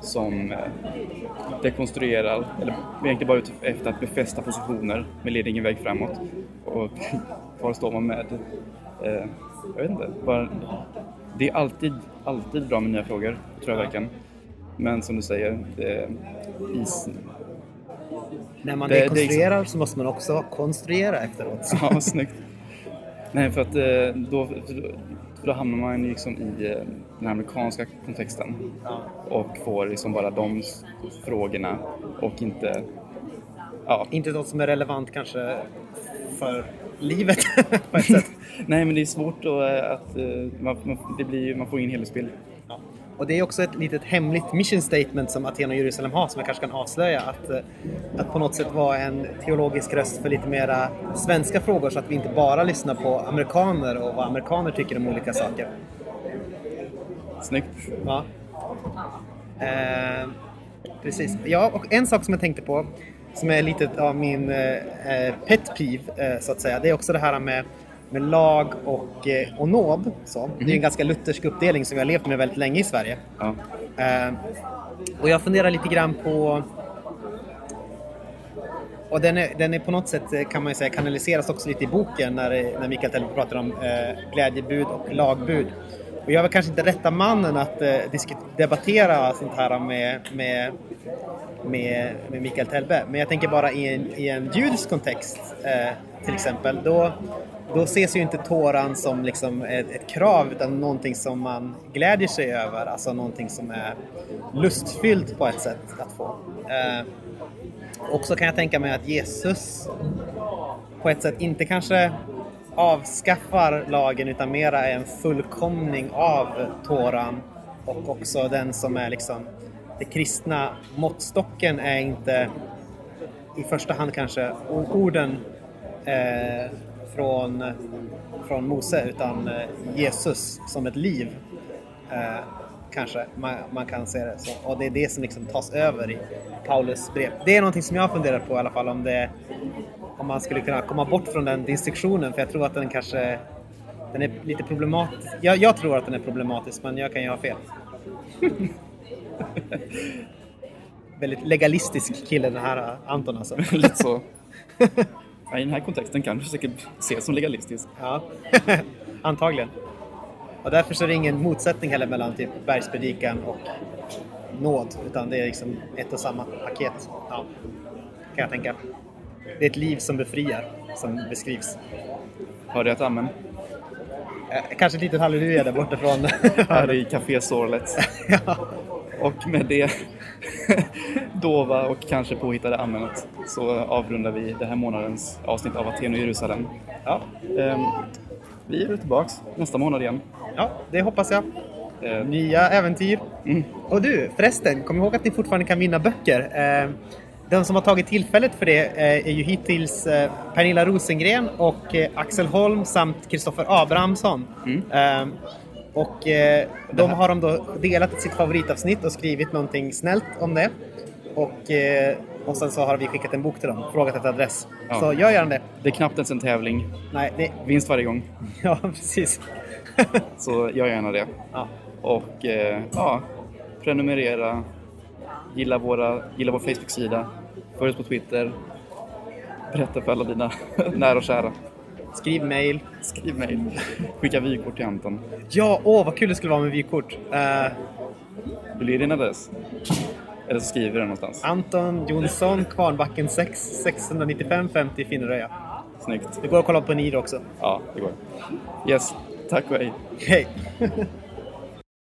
Som eh, dekonstruerar, eller egentligen bara ute efter att befästa positioner med ledningen väg framåt. Och kvar står man med, eh, jag vet inte, bara, det är alltid, alltid bra med nya frågor, tror jag verkligen. Men som du säger, det, is, När man Det- det är dekonstruerar så måste man också konstruera efteråt. Ja, snyggt. Nej, för att eh, då, för då, hamnar man liksom i eh, den amerikanska kontexten och får liksom bara de frågorna och inte... Ja. Inte något som är relevant kanske för livet på ett sätt. Nej, men det är svårt eh, att... eh, Man, det blir, man får ingen helhetsbild. Och det är också ett litet hemligt mission statement som Aten och Jerusalem har som jag kanske kan avslöja. Att, eh, att på något sätt vara en teologisk röst för lite mera svenska frågor så att vi inte bara lyssnar på amerikaner och vad amerikaner tycker om olika saker. Snyggt. Ja. Eh, precis. Ja, och en sak som jag tänkte på som är lite av min eh, eh, pet peeve eh, så att säga. Det är också det här med, med lag och, eh, och nåd. Så. Det är en ganska luthersk uppdelning som vi har levt med väldigt länge i Sverige. Ja. Eh, och jag funderar lite grann på... Och den är, den är på något sätt, eh, kan man säga, kanaliseras också lite i boken när, när Mikael Tellberg pratar om eh, glädjebud och lagbud. Och jag är kanske inte rätta mannen att eh, debattera sånt här med, med, med, med Mikael Tellberg. Men jag tänker bara i en, i en judisk kontext eh, till exempel. Då, då ses ju inte Toran som liksom ett, ett krav utan någonting som man glädjer sig över. Alltså någonting som är lustfyllt på ett sätt att få. Eh, och så kan jag tänka mig att Jesus på ett sätt inte kanske avskaffar lagen utan mera är en fullkomning av Toran och också den som är liksom det kristna måttstocken är inte i första hand kanske orden eh, från, från Mose utan eh, Jesus som ett liv. Eh, kanske man, man kan se det så. Och det är det som liksom tas över i Paulus brev. Det är någonting som jag har funderat på i alla fall om det om man skulle kunna komma bort från den distinktionen för jag tror att den kanske den är lite problematisk. Jag, jag tror att den är problematisk men jag kan ju ha fel. Väldigt legalistisk kille den här uh, Anton alltså. Lite så. I den här kontexten kan det säkert ses som legalistiskt. Ja, antagligen. Och därför så är det ingen motsättning heller mellan typ bergspredikan och nåd, utan det är liksom ett och samma paket. Ja, kan jag tänka. Det är ett liv som befriar, som beskrivs. Hörde jag ett amen? Eh, Kanske ett litet halleluja där bortifrån. Här i Café Sorlet. ja. Och med det dova och kanske påhittade amenet så avrundar vi den här månadens avsnitt av Aten och Jerusalem. Ja. Ehm, vi är tillbaks nästa månad igen. ja, det hoppas jag. Ehm, Nya äventyr. mm, Och du, förresten, kom ihåg att ni fortfarande kan vinna böcker. Eh, De som har tagit tillfället för det eh, är ju hittills eh, Pernilla Rosengren och eh, Axel Holm samt Kristoffer Abrahamsson. Eh, Och eh, de har de då delat sitt favoritavsnitt och skrivit någonting snällt om det. Och, eh, och sen så har vi skickat en bok till dem, frågat efter adress. Ja. Så gör gärna det. det är knappt ens en tävling. Nej, det... Vinst varje gång. Ja, precis. Så gör gärna det. ja. Och eh, ja, prenumerera, gilla, våra, gilla vår Facebook-sida, följ oss på Twitter, berätta för alla dina nära och kära. Skriv mail. Skriv mejl, skicka vykort till Anton. Ja, åh vad kul det skulle vara med vykort. Vill du ge din adress? Eller så skriver du den någonstans. Anton Jonsson, Kvarnbacken 6, 695 50 Finneröja. Snyggt. Det går att kolla på Niro också. Ja, det går. Yes, tack och hej. Hej!